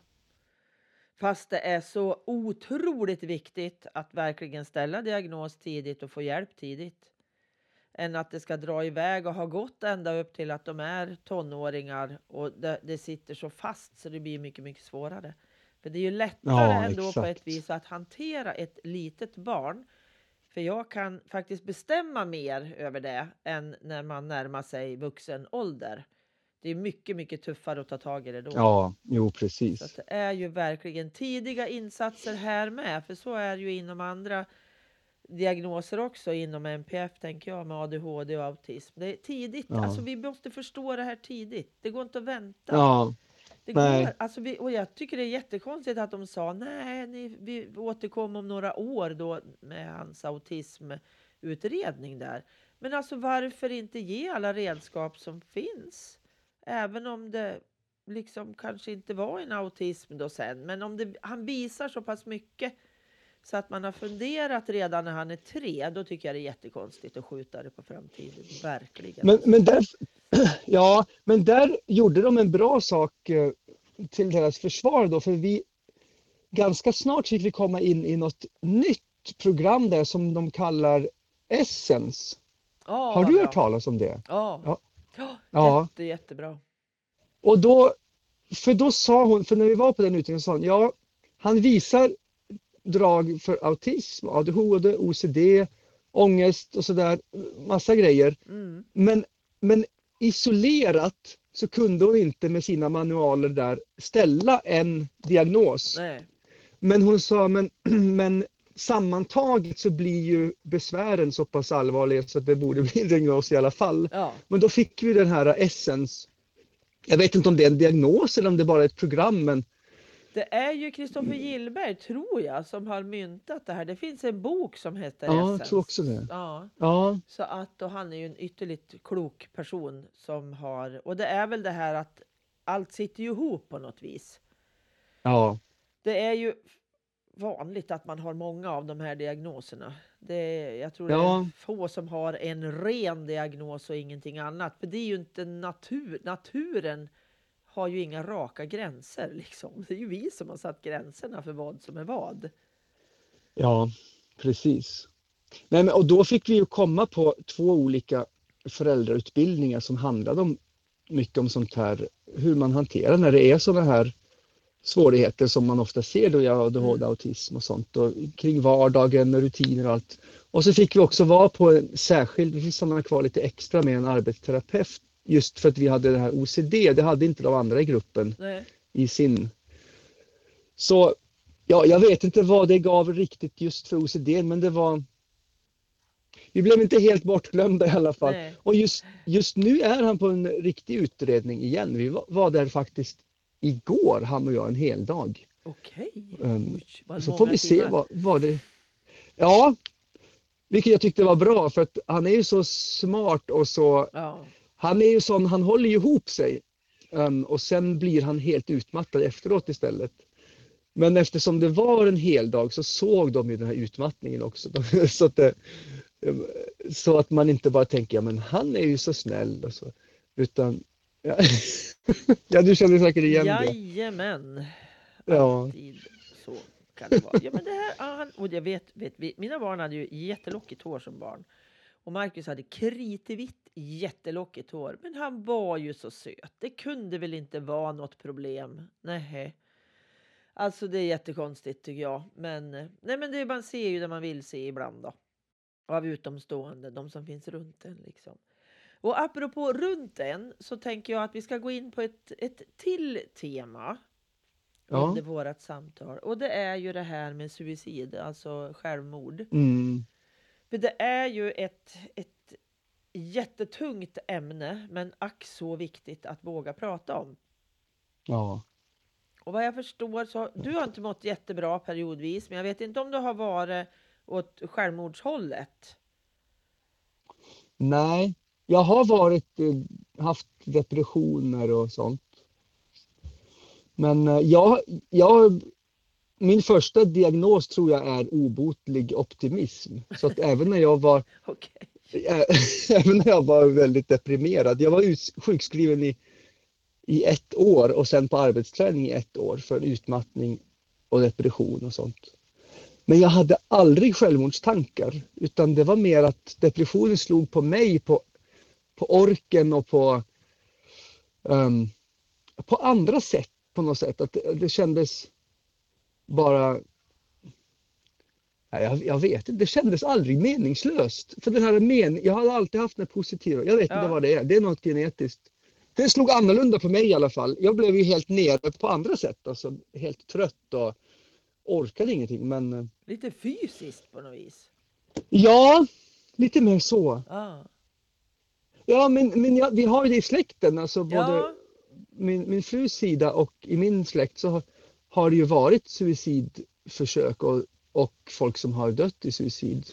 Fast det är så otroligt viktigt att verkligen ställa diagnos tidigt och få hjälp tidigt. Än att det ska dra iväg och ha gått ända upp till att de är tonåringar och det, det sitter så fast så det blir mycket, mycket svårare. För det är ju lättare Ja, ändå på exakt. ett vis att hantera ett litet barn. För jag kan faktiskt bestämma mer över det än när man närmar sig vuxen ålder. Det är mycket, mycket tuffare att ta tag i det då. Ja, jo Så precis. det är ju verkligen tidiga insatser här med, för så är det ju inom andra diagnoser också inom NPF tänker jag med ADHD och autism. Det är tidigt, Ja. alltså vi måste förstå det här tidigt. Det går inte att vänta. Ja, det nej. går, alltså vi, och jag tycker det är jättekonstigt att de sa nej, ni, vi återkommer om några år då med hans autismutredning där. Men alltså varför inte ge alla redskap som finns? Även om det liksom kanske inte var en autism då sen. Men om det, han visar så pass mycket så att man har funderat redan när han är tre, då tycker jag det är jättekonstigt att skjuta det på framtiden. Verkligen. Men, men, där, *clears throat* ja, men där gjorde de en bra sak eh, till deras försvar då, för vi ganska snart fick vi komma in i något nytt program där som de kallar Essence. Ja, Har du bra. hört talas om det? Ja. Ja. Ja. Ja. Jätte, jättebra. Och då, för då sa hon, för när vi var på den utredningen sa hon, ja, han visar drag för autism, ADHD, OCD ångest och sådär, massa grejer. Mm. Men, men isolerat så kunde hon inte med sina manualer där ställa en diagnos. Nej. Men hon sa, men, *clears throat* men sammantaget så blir ju besvären så pass allvarliga så att det borde *laughs* bli en diagnos i alla fall. Ja. Men då fick vi den här Essence. Jag vet inte om det är en diagnos eller om det bara är ett program, men Det är ju Kristoffer Gillberg, tror jag, som har myntat det här. Det finns en bok som heter ja, jag Essence. tror också det. Ja, Ja, så att och han är ju en ytterligt klok person som har, och det är väl det här att allt sitter ju ihop på något vis. ja, Det är ju vanligt att man har många av de här diagnoserna. Det jag tror det Ja. är få som har en ren diagnos och ingenting annat. För det är ju inte natur. Naturen har ju inga raka gränser. *laughs* Liksom. Det är ju vi som har satt gränserna för vad som är vad. ja, precis. Nej, men, och då fick vi ju komma på två olika föräldrautbildningar som handlade om mycket om sånt här, hur man hanterar när det är sådana här svårigheter som man ofta ser då i ADHD, autism och sånt och kring vardagen med rutiner och allt. Och så fick vi också vara på en särskild, vi fick stanna kvar lite extra med en arbetsterapeut just för att vi hade det här OCD, det hade inte de andra i gruppen Nej. i sin. Så ja, jag vet inte vad det gav riktigt just för OCD, men det var vi blev inte helt bortglömda i alla fall. Nej. Och just, just nu är han på en riktig utredning igen. Vi var, var där faktiskt igår, han och jag, en hel dag. Okej. Um, Oj, Så får vi se vad, vad det... Ja, vilket jag tyckte var bra för att han är ju så smart och så... Ja. Han är ju sån, han håller ihop sig. Um, och sen blir han helt utmattad efteråt istället. Men eftersom det var en hel dag så såg de ju den här utmattningen också. *laughs* så, att det, så att man inte bara tänker, ja men han är ju så snäll och så. Utan, ja, *laughs* ja du känner säkert igen det. Jajamän. Ja. Alltid så kan det vara. Ja, men det här, han, och jag vet, vet mina barn hade ju jättelockigt hår som barn. Och Marcus hade kritvitt jättelockigt hår. Men han var ju så söt. Det kunde väl inte vara något problem. Nej. Alltså det är jättekonstigt tycker jag. Men, nej, men det, man ser ju det man vill se ibland då. Av utomstående, de som finns runt en liksom. Och apropå runt en så tänker jag att vi ska gå in på ett, ett till tema Ja. under vårt samtal. Och det är ju det här med suicid, alltså självmord. Mm. För det är ju ett, ett jättetungt ämne, men ack så viktigt att våga prata om. Ja. Och vad jag förstår så du har inte mått jättebra periodvis, men jag vet inte om du har varit åt självmordshållet. Nej, jag har varit, eh, haft depressioner och sånt. Men eh, jag, jag, min första diagnos tror jag är obotlig optimism. Så att även när jag var, *laughs* eh, *laughs* även när jag var väldigt deprimerad, jag var sjukskriven i, i ett år och sen på arbetsträning i ett år för utmattning och depression och sånt. Men jag hade aldrig självmordstankar utan det var mer att depressionen slog på mig på, på orken och på, ehm, på andra sätt på något sätt. Att det, det kändes bara Nej, jag, jag vet inte, det kändes aldrig meningslöst. För den här men, jag har alltid haft den positiva, jag vet Ja. inte vad det är, det är något genetiskt. Det slog annorlunda på mig i alla fall. Jag blev ju helt nere på andra sätt, alltså helt trött och orkade ingenting. Men eh, Lite fysiskt på något vis. ja, lite mer så. Ja. Ja, men, men ja, vi har ju det i släkten, alltså både Ja. min, min frus sida och i min släkt så har, det ju varit suicidförsök och, och folk som har dött i suicid.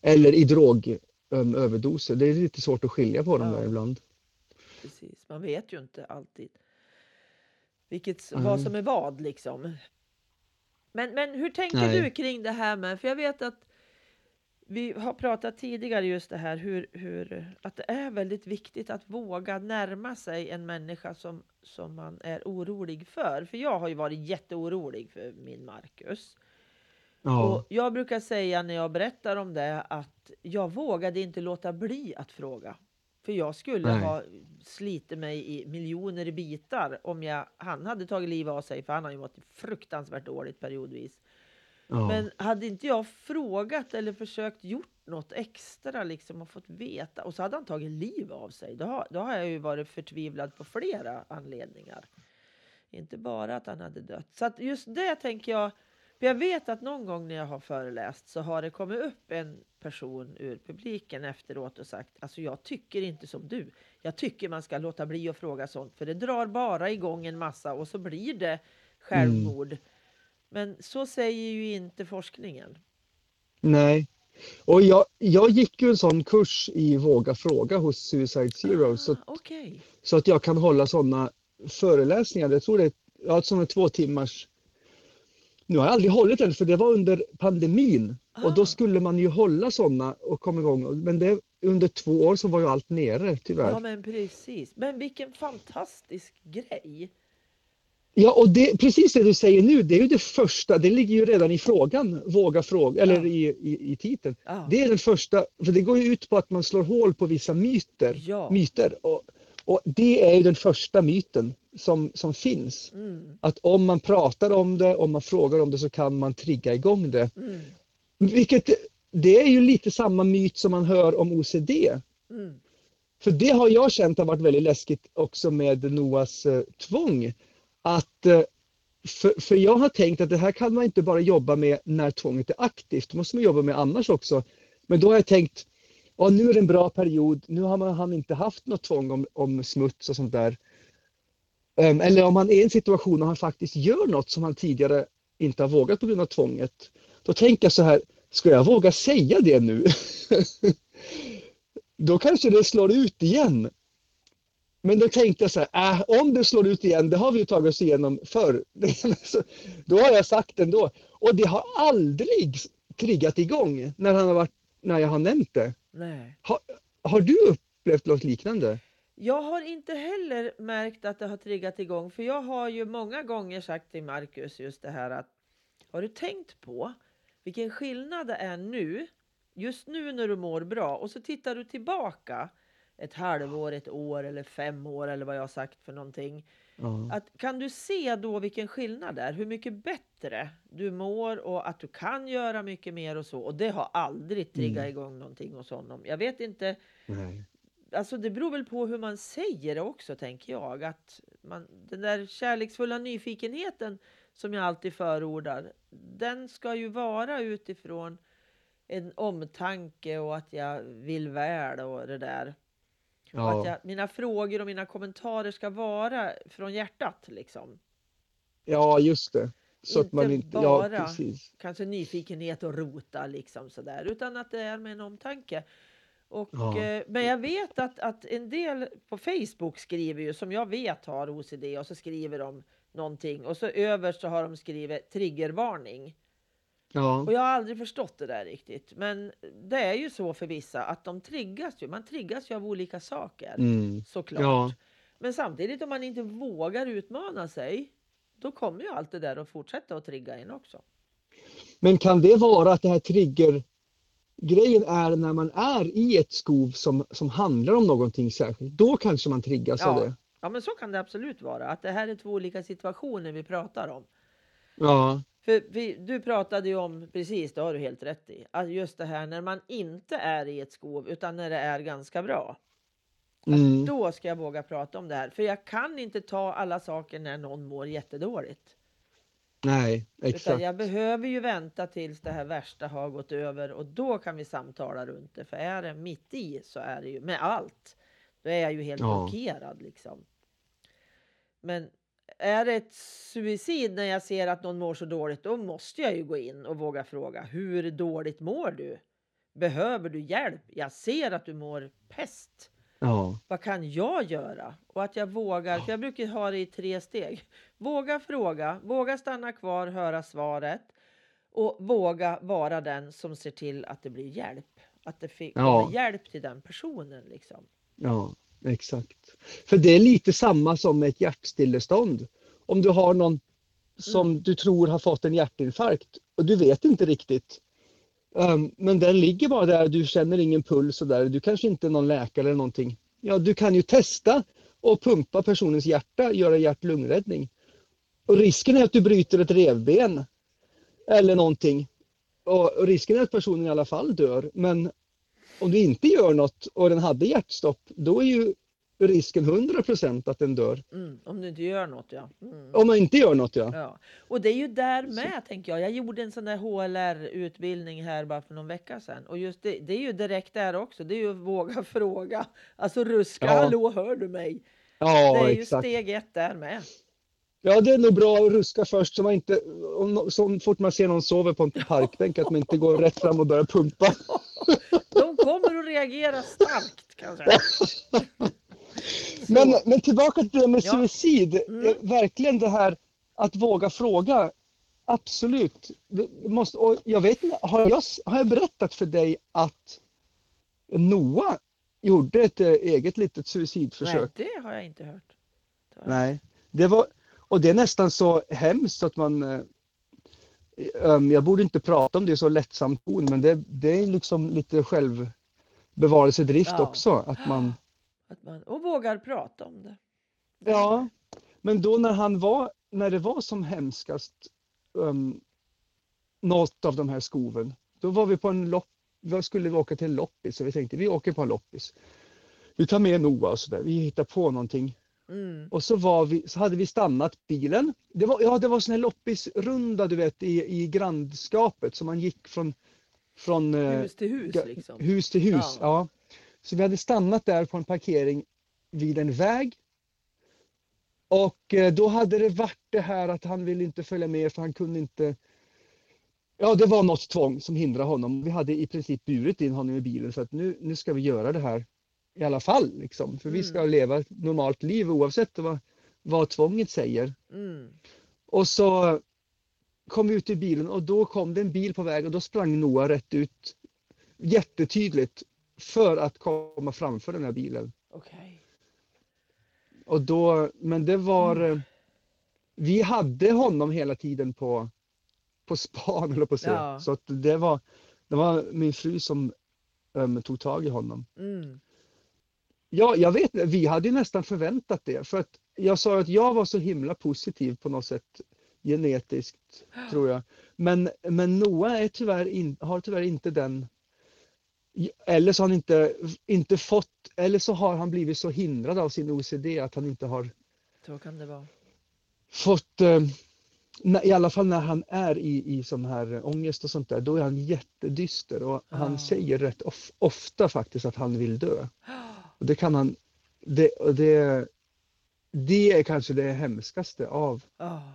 Eller i drogöverdoser. Det är lite svårt att skilja på dem Ja. där ibland. Precis, man vet ju inte alltid vilket, Mm. vad som är vad liksom. Men, men hur tänker Nej. du kring det här med, för jag vet att vi har pratat tidigare just det här hur, hur att det är väldigt viktigt att våga närma sig en människa som, som man är orolig för. För jag har ju varit jätteorolig för min Marcus. Ja, Och jag brukar säga när jag berättar om det att jag vågade inte låta bli att fråga. För jag skulle Nej. ha slitit mig i miljoner bitar om jag, han hade tagit livet av sig, för han har ju mått fruktansvärt dåligt periodvis. Ja, Men hade inte jag frågat eller försökt gjort något extra liksom och fått veta. Och så hade han tagit liv av sig. Då har, då har jag ju varit förtvivlad på flera anledningar. Inte bara att han hade dött. Så att just det tänker jag. För jag vet att någon gång när jag har föreläst så har det kommit upp en person ur publiken efteråt och sagt alltså jag tycker inte som du. Jag tycker man ska låta bli att fråga sånt för det drar bara igång en massa och så blir det självmord. Mm. Men så säger ju inte forskningen. Nej. Och jag, jag gick ju en sån kurs i Våga fråga hos Suicide Zero. Ah, så, att, okay. så att jag kan hålla sådana föreläsningar. Jag tror det är ja, som två timmars nu har jag aldrig hållit den för det var under pandemin ah. och då ah. skulle man ju hålla sådana och komma igång. Men det, under två år så var ju allt nere tyvärr. Ja men precis. Men vilken fantastisk grej. Ja och det, precis det du säger nu, det är ju det första, det ligger ju redan i frågan, våga fråga, eller ja. i, i, i titeln. Ja. Det är den första, för det går ju ut på att man slår hål på vissa myter. Ja. myter och, och det är ju den första myten som, som finns. Mm. Att om man pratar om det, om man frågar om det så kan man trigga igång det. Mm. Vilket, det är ju lite samma myt som man hör om OCD. Mm. För det har jag känt har varit väldigt läskigt också med Noas eh, tvång. Att, eh, för, för jag har tänkt att det här kan man inte bara jobba med när tvånget är aktivt, det måste man jobba med annars också. Men då har jag tänkt, ja, nu är det en bra period, nu har man, han inte haft något tvång om, om smuts och sånt där. Um, eller om man är i en situation och han faktiskt gör något som han tidigare inte har vågat på grund av tvånget. Då tänker jag så här, ska jag våga säga det nu? *laughs* då kanske det slår ut igen. Men då tänkte jag så här, äh, om det slår ut igen, det har vi tagit oss igenom förr. *laughs* då har jag sagt ändå. Och det har aldrig triggat igång när, han har varit, när jag har nämnt det. Nej. Har, har du upplevt något liknande? Jag har inte heller märkt att det har triggat igång, för jag har ju många gånger sagt till Marcus just det här att har du tänkt på vilken skillnad det är nu, just nu när du mår bra och så tittar du tillbaka ett halvår, ett år eller fem år eller vad jag har sagt för någonting. Mm. Att, kan du se då vilken skillnad det är? Hur mycket bättre du mår och att du kan göra mycket mer och så. Och det har aldrig triggat mm. igång någonting hos honom. Jag vet inte. Nej. Alltså det beror väl på hur man säger det också tänker jag. Att man, den där kärleksfulla nyfikenheten som jag alltid förordar. Den ska ju vara utifrån en omtanke och att jag vill väl och det där. Ja. Och att jag, mina frågor och mina kommentarer ska vara från hjärtat liksom. Ja, just det. Så inte att man inte, bara ja, precis. kanske nyfikenhet och rota liksom sådär. Utan att det är med en omtanke. Och, Ja. eh, men jag vet att, att en del på Facebook skriver ju, som jag vet har OCD, och så skriver de någonting. Och så överst så har de skrivit triggervarning. Ja. Och jag har aldrig förstått det där riktigt. Men det är ju så för vissa att de triggas ju. Man triggas ju av olika saker. Mm. Såklart. Ja. Men samtidigt om man inte vågar utmana sig. Då kommer ju allt det där att fortsätta att trigga in också. Men kan det vara att det här trigger grejen är när man är i ett skov som, som handlar om någonting särskilt. Då kanske man triggas Ja. av det. Ja men så kan det absolut vara. Att det här är två olika situationer vi pratar om. Ja. För vi, du pratade ju om, precis det har du helt rätt i, att just det här när man inte är i ett skov utan när det är ganska bra. Mm. Då ska jag våga prata om det här. För jag kan inte ta alla saker när någon mår jättedåligt. Nej, Utan exakt. jag behöver ju vänta tills det här värsta har gått över och då kan vi samtala runt det. För är det mitt i så är det ju med allt. Då är jag ju helt Ja. blockerad liksom. Men är det ett suicid när jag ser att någon mår så dåligt, då måste jag ju gå in och våga fråga. Hur dåligt mår du? Behöver du hjälp? Jag ser att du mår pest. Ja. Vad kan jag göra? Och att jag vågar, för jag brukar ha det i tre steg. Våga fråga, våga stanna kvar, höra svaret och våga vara den som ser till att det blir hjälp. Att det fi- Ja. hjälp till den personen liksom. Ja, exakt. För det är lite samma som med ett hjärtstillestånd. Om du har någon som Mm. du tror har fått en hjärtinfarkt och du vet inte riktigt. Um, men den ligger bara där, du känner ingen puls och där. Du kanske inte är någon läkare eller någonting. Ja, du kan ju testa och pumpa personens hjärta, göra hjärt-lungräddning. Och risken är att du bryter ett revben eller någonting. Och och risken är att personen i alla fall dör. Men om du inte gör något och den hade hjärtstopp, då är ju risken 100% att den dör. Mm, om du inte gör något ja. Mm. Om man inte gör något ja. ja. Och det är ju där med tänker jag. Jag gjorde en sån där HLR-utbildning här bara för någon vecka sedan. Och just det, det är ju direkt där också. Det är ju våga *laughs* fråga. Alltså ruska, Ja. hallå hör du mig? Ja, det är ju exakt. steg ett där med. Ja, det är nog bra att ruska först så man inte, om, så fort man ser någon sover på en parkbänk, att man inte går rätt fram och börjar pumpa. *laughs* De kommer att reagera starkt kanske. Men, men tillbaka till det med Ja. suicid. Mm. Eh, Verkligen det här att våga fråga. Absolut. Det måste, och jag vet inte, har jag, har jag berättat för dig att Noah gjorde ett eh, eget litet Nej, suicidförsök? det har jag inte hört. Nej. Det var, och det är nästan så hemskt att man eh, jag borde inte prata om det i så lättsam ton, men det, det är liksom lite självbevarelsedrift Ja. också. Att man, *gasps* Att man, och vågar prata om det. Ja, men då när han var, när det var som hemskast, um, något av de här skoven, då var vi på en lopp, då skulle vi åka till en loppis så vi tänkte vi åker på en loppis. Vi tar med Noah och sådär, vi hittar på någonting. Mm. Och så, var vi, så hade vi stannat bilen. Det var, ja, det var sån här loppisrunda du vet i, i grannskapet som man gick från, från eh, Hus till hus liksom. hus till hus. Ja. Ja. Så vi hade stannat där på en parkering vid en väg. Och eh, då hade det varit det här att han ville inte följa med för han kunde inte. Ja, det var något tvång som hindrade honom. Vi hade i princip burit in honom i bilen för att nu, nu ska vi göra det här i alla fall. Liksom. För vi ska leva ett normalt liv oavsett vad, vad tvånget säger. Mm. Och så kom vi ut i bilen och då kom det en bil på väg och då sprang Noah rätt ut jättetydligt för att komma framför den här bilen. Okej. Och då, men det var, eh, vi hade honom hela tiden på, på span *laughs* eller på att. Ja. Så att det var, det var min fru som um, tog tag i honom. Mm. Ja, jag vet vi hade ju nästan förväntat det för att jag sa att jag var så himla positiv på något sätt genetiskt *gasps* tror jag. Men, men Noah är tyvärr in, har tyvärr inte den eller så har han inte, inte fått, eller så har han blivit så hindrad av sin OCD att han inte har Så kan det vara. fått, eh, i alla fall när han är i, i sån här ångest och sånt där, då är han jättedyster och han Ah. säger rätt of, ofta faktiskt att han vill dö. *gasps* *gasps* Och det kan han, det, och det, det är kanske det hemskaste av, Ja,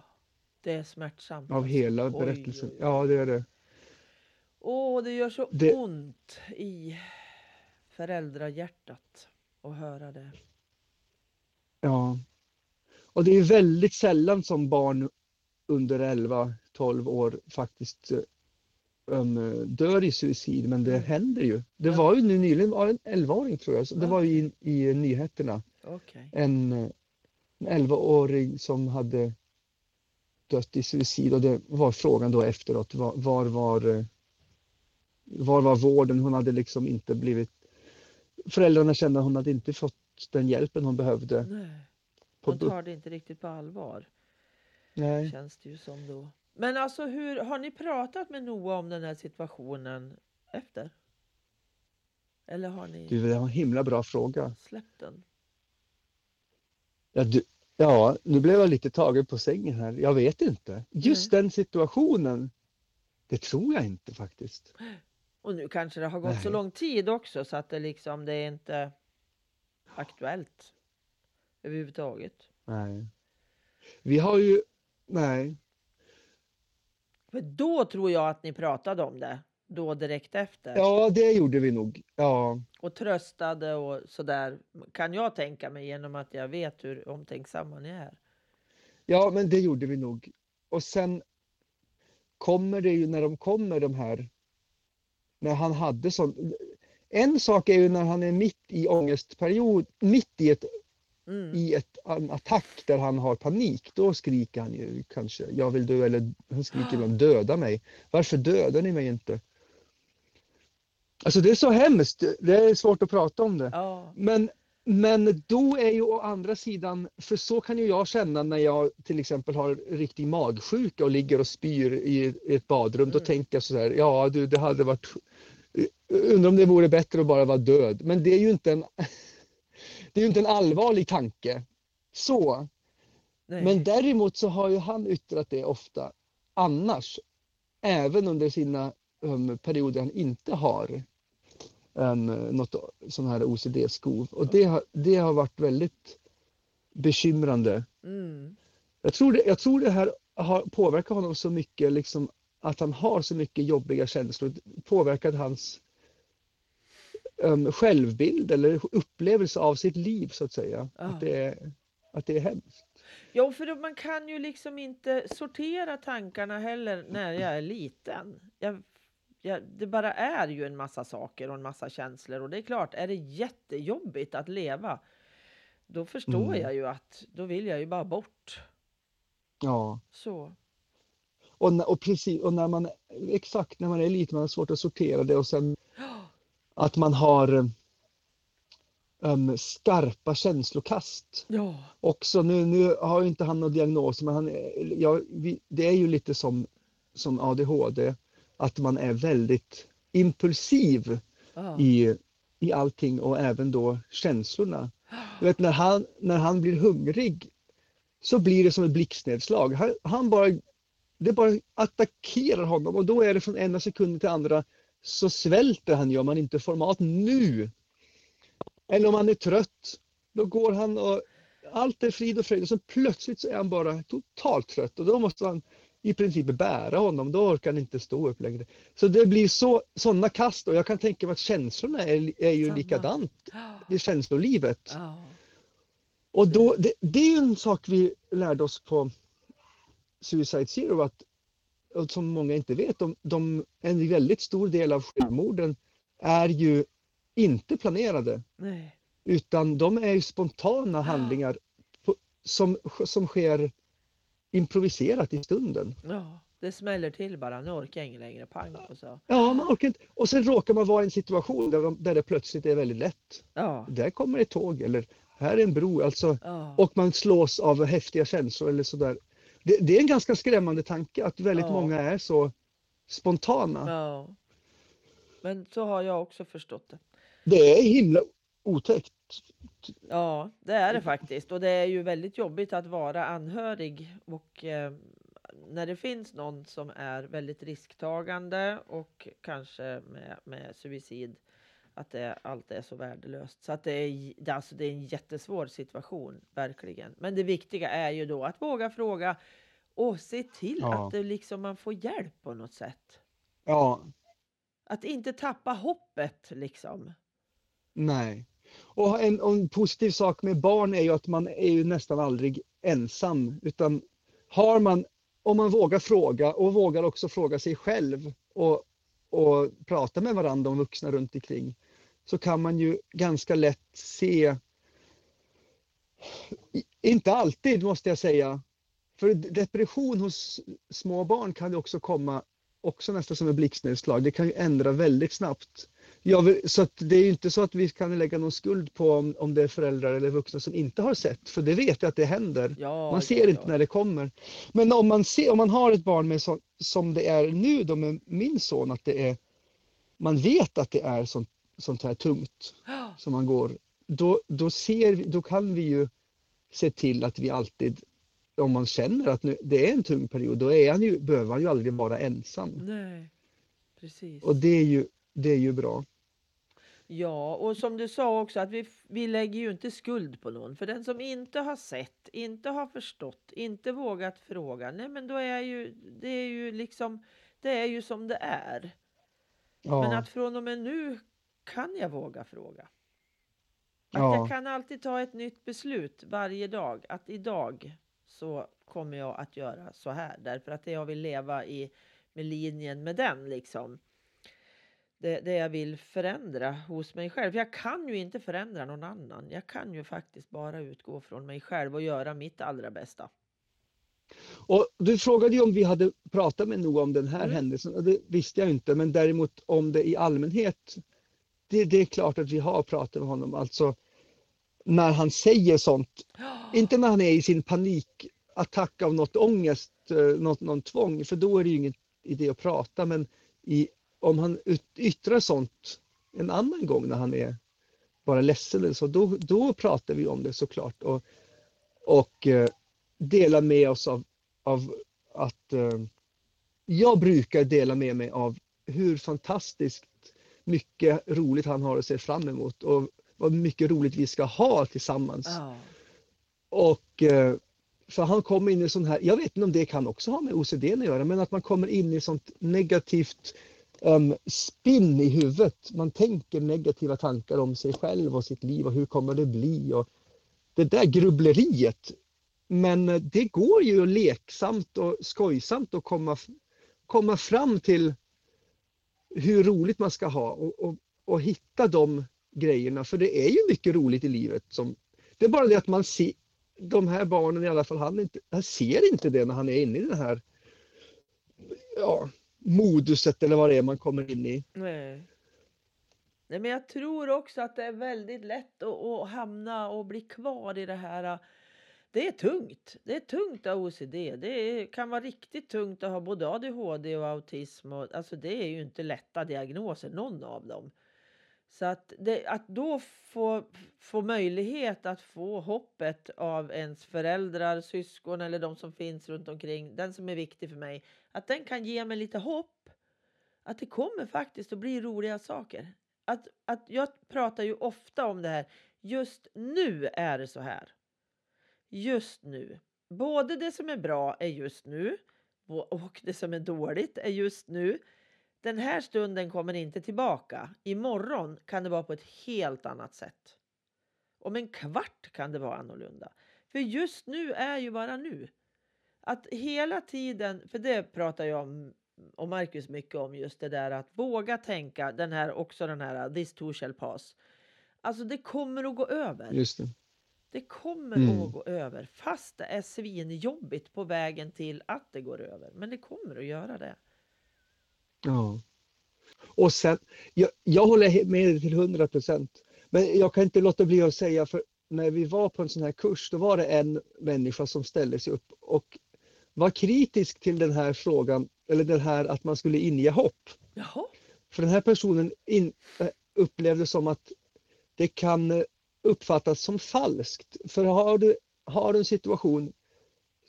det är smärtsamt. av hela Oj, berättelsen. oj, oj. Ja, det är det. Åh, det gör så Det- ont i föräldrahjärtat att höra det. Ja. Och det är väldigt sällan som barn under 11-12 år faktiskt eh, um, dör i suicid, men det Mm. händer ju. Det var ju nu nyligen var en 11-åring tror jag, så det var ju i, i nyheterna. Okej. En, eh, en 11-åring som hade dött i suicid och det var frågan då efteråt, var, var var eh, var var vården? Hon hade liksom inte blivit Föräldrarna kände att hon hade inte fått den hjälpen hon behövde. Nej, BUP. tar det inte riktigt på allvar. Nej. Känns det ju som då. Men alltså hur, har ni pratat med Noah om den här situationen efter? Eller har ni Du, det var en himla bra fråga. släppt den? Ja, du, ja, nu blev jag lite tagen på sängen här. Jag vet inte. Just den situationen, det tror jag inte faktiskt. Och nu kanske det har gått så Nej. lång tid också så att det liksom det är inte aktuellt överhuvudtaget. Nej. Vi har ju, nej, För då tror jag att ni pratade om det. Då direkt efter. ja det gjorde vi nog. Ja, Och tröstade och sådär. Kan jag tänka mig genom att jag vet hur omtänksamma ni är. ja men det gjorde vi nog. Och sen kommer det ju när de kommer de här, när han hade sån, en sak är ju när han är mitt i ångestperiod, mitt i ett Mm. i ett, en attack där han har panik, då skriker han ju kanske jag vill dö eller han skriker *gasps* ibland döda mig. Varför dödar ni mig inte? Alltså det är så hemskt, det är svårt att prata om det. Ja. Men, men då är ju å andra sidan, för så kan ju jag känna när jag till exempel har riktig magsjuka och ligger och spyr i ett badrum, då Mm. tänker jag så här, ja du det hade varit Undrar om det vore bättre att bara vara död. Men det är ju inte en, det är ju inte en allvarlig tanke. Så. Nej. Men däremot så har ju han yttrat det ofta annars. Även under sina um, perioder han inte har um, något sån här OCD-skov. Och det har, det har varit väldigt bekymrande. Mm. Jag tror det, jag tror det här har påverkat honom så mycket, liksom, att han har så mycket jobbiga känslor. Påverkat hans um, självbild eller upplevelse av sitt liv så att säga. Ja. Att, det är, att det är hemskt. Ja, för man kan ju liksom inte sortera tankarna heller när jag är liten. Jag, jag, det bara är ju en massa saker och en massa känslor och det är klart, är det jättejobbigt att leva, då förstår Mm. jag ju att då vill jag ju bara bort. Ja. Så. Och, och precis, och när man, exakt när man är liten, man har svårt att sortera det och sen att man har um, skarpa känslokast. Ja. Också nu, nu har ju inte han någon diagnos, men han, ja, vi, det är ju lite som, som ADHD, att man är väldigt impulsiv i, i allting och även då känslorna. *gasps* Du vet, när, han, när han blir hungrig så blir det som ett blixtnedslag. Han, han bara, det bara attackerar honom och då är det från ena sekunden till andra så svälter han ju om han inte får mat nu. Eller om han är trött, då går han och allt är frid och fröjd och så plötsligt så är han bara totalt trött och då måste han i princip bära honom, då orkar han inte stå upp längre. Så det blir så, sådana kast och jag kan tänka mig att känslorna är, är ju Samma. likadant *gasps* i känslolivet. Ja. Och då, det, det är en sak vi lärde oss på Suicide Zero att, och som många inte vet, de, de, en väldigt stor del av självmorden är ju inte planerade Nej. utan de är ju spontana handlingar på, som, som sker improviserat i stunden. Ja. Det smäller till bara. Nu orkar jag inte längre. Pang och så. Ja, man orkar inte. Och sen råkar man vara i en situation där, de, där det plötsligt är väldigt lätt. Ja. Där kommer ett tåg eller här är en bro. Alltså, Ja. och man slås av häftiga känslor eller sådär. Det, det är en ganska skrämmande tanke att väldigt Ja. många är så spontana. ja. Men så har jag också förstått det. Det är himla otäckt. Ja, det är det faktiskt. Och det är ju väldigt jobbigt att vara anhörig. Och eh, när det finns någon som är väldigt risktagande och kanske med, med suicid, att det, allt är så värdelöst. Så att det är, det, alltså det är en jättesvår situation, verkligen. Men det viktiga är ju då att våga fråga och se till Ja. att det liksom man får hjälp på något sätt. Ja, Att inte tappa hoppet liksom. nej. Och en, och en positiv sak med barn är ju att man är ju nästan aldrig ensam. Utan har man, om man vågar fråga och vågar också fråga sig själv och, och prata med varandra om vuxna runt omkring så kan man ju ganska lätt se, inte alltid måste jag säga, för depression hos små barn kan ju också komma också nästan som en blixtnedslag. Det kan ju ändra väldigt snabbt. Vill, så det är ju inte så att vi kan lägga någon skuld på om, om det är föräldrar eller vuxna som inte har sett, för det vet jag att det händer. Ja, Man ja, ser inte ja. när det kommer. Men om man, ser, om man har ett barn med så, som det är nu då med min son, att det är, man vet att det är sånt, sånt här tungt som man går, då, då, ser, då kan vi ju se till att vi alltid, om man känner att nu, det är en tung period, då är han ju, behöver han ju aldrig vara ensam. Nej, precis. Och det är ju, det är ju bra. Ja, och som du sa också att vi, vi lägger ju inte skuld på någon. För den som inte har sett, inte har förstått, inte vågat fråga. Nej, men då är ju det är ju liksom det är ju som det är. Ja, Men att från och med nu kan jag våga fråga. Att Ja. jag kan alltid ta ett nytt beslut varje dag. Att idag så kommer jag att göra så här. Därför att jag vill leva i med linjen med den liksom. Det, det jag vill förändra hos mig själv. För jag kan ju inte förändra någon annan. Jag kan ju faktiskt bara utgå från mig själv och göra mitt allra bästa. Och du frågade ju om vi hade pratat med Noah om den här Mm. händelsen och det visste jag inte, men däremot om det i allmänhet. Det, det är klart att vi har pratat med honom, alltså när han säger sånt. *gasps* Inte när han är i sin panikattack av något ångest, eh, något, någon tvång, för då är det ju ingen idé att prata, men i, om han yttrar sånt en annan gång när han är bara ledsen eller så, då, då pratar vi om det såklart och, och eh, delar med oss av, av att eh, jag brukar dela med mig av hur fantastiskt mycket roligt han har att se fram emot och vad mycket roligt vi ska ha tillsammans. Ja. Och eh, för han kommer in i sån här, jag vet inte om det kan också ha med OCD att göra, men att man kommer in i sånt negativt um, spinn i huvudet. Man tänker negativa tankar om sig själv och sitt liv och hur kommer det bli? Och det där grubbleriet. Men det går ju leksamt och skojsamt att komma, komma fram till hur roligt man ska ha och, och, och hitta de grejerna. För det är ju mycket roligt i livet. Som, det är bara det att man ser, de här barnen i alla fall, han, inte, han ser inte det när han är inne i den här ja, moduset eller vad det är man kommer in i. Nej. Nej, men jag tror också att det är väldigt lätt att, att hamna och bli kvar i det här. Äh, det är tungt. Det är tungt att ha OCD. Det är, kan vara riktigt tungt att ha både ADHD och autism. Och, alltså det är ju inte lätta diagnoser, någon av dem. Så att, det, att då få, få möjlighet att få hoppet av ens föräldrar, syskon eller de som finns runt omkring, den som är viktig för mig, att den kan ge mig lite hopp. Att det kommer faktiskt att bli roliga saker. Att, att jag pratar ju ofta om det här. Just nu är det så här. Just nu. Både det som är bra är just nu och det som är dåligt är just nu. Den här stunden kommer inte tillbaka. Imorgon kan det vara på ett helt annat sätt. Om en kvart kan det vara annorlunda. För just nu är ju bara nu. Att hela tiden, för det pratar jag om och Marcus mycket om just det där att våga tänka den här också den här this too shall pass. Alltså det kommer att gå över. Just det. Det kommer mm. att gå över fast det är svinjobbigt på vägen till att det går över. Men det kommer att göra det. Ja. Och sen, jag, jag håller med dig till 100 procent. Men jag kan inte låta bli att säga, för när vi var på en sån här kurs, då var det en människa som ställde sig upp och var kritisk till den här frågan, eller den här att man skulle inge hopp. Jaha. För den här personen in, eh, upplevde som att det kan eh, uppfattas som falskt. För har du, har du en situation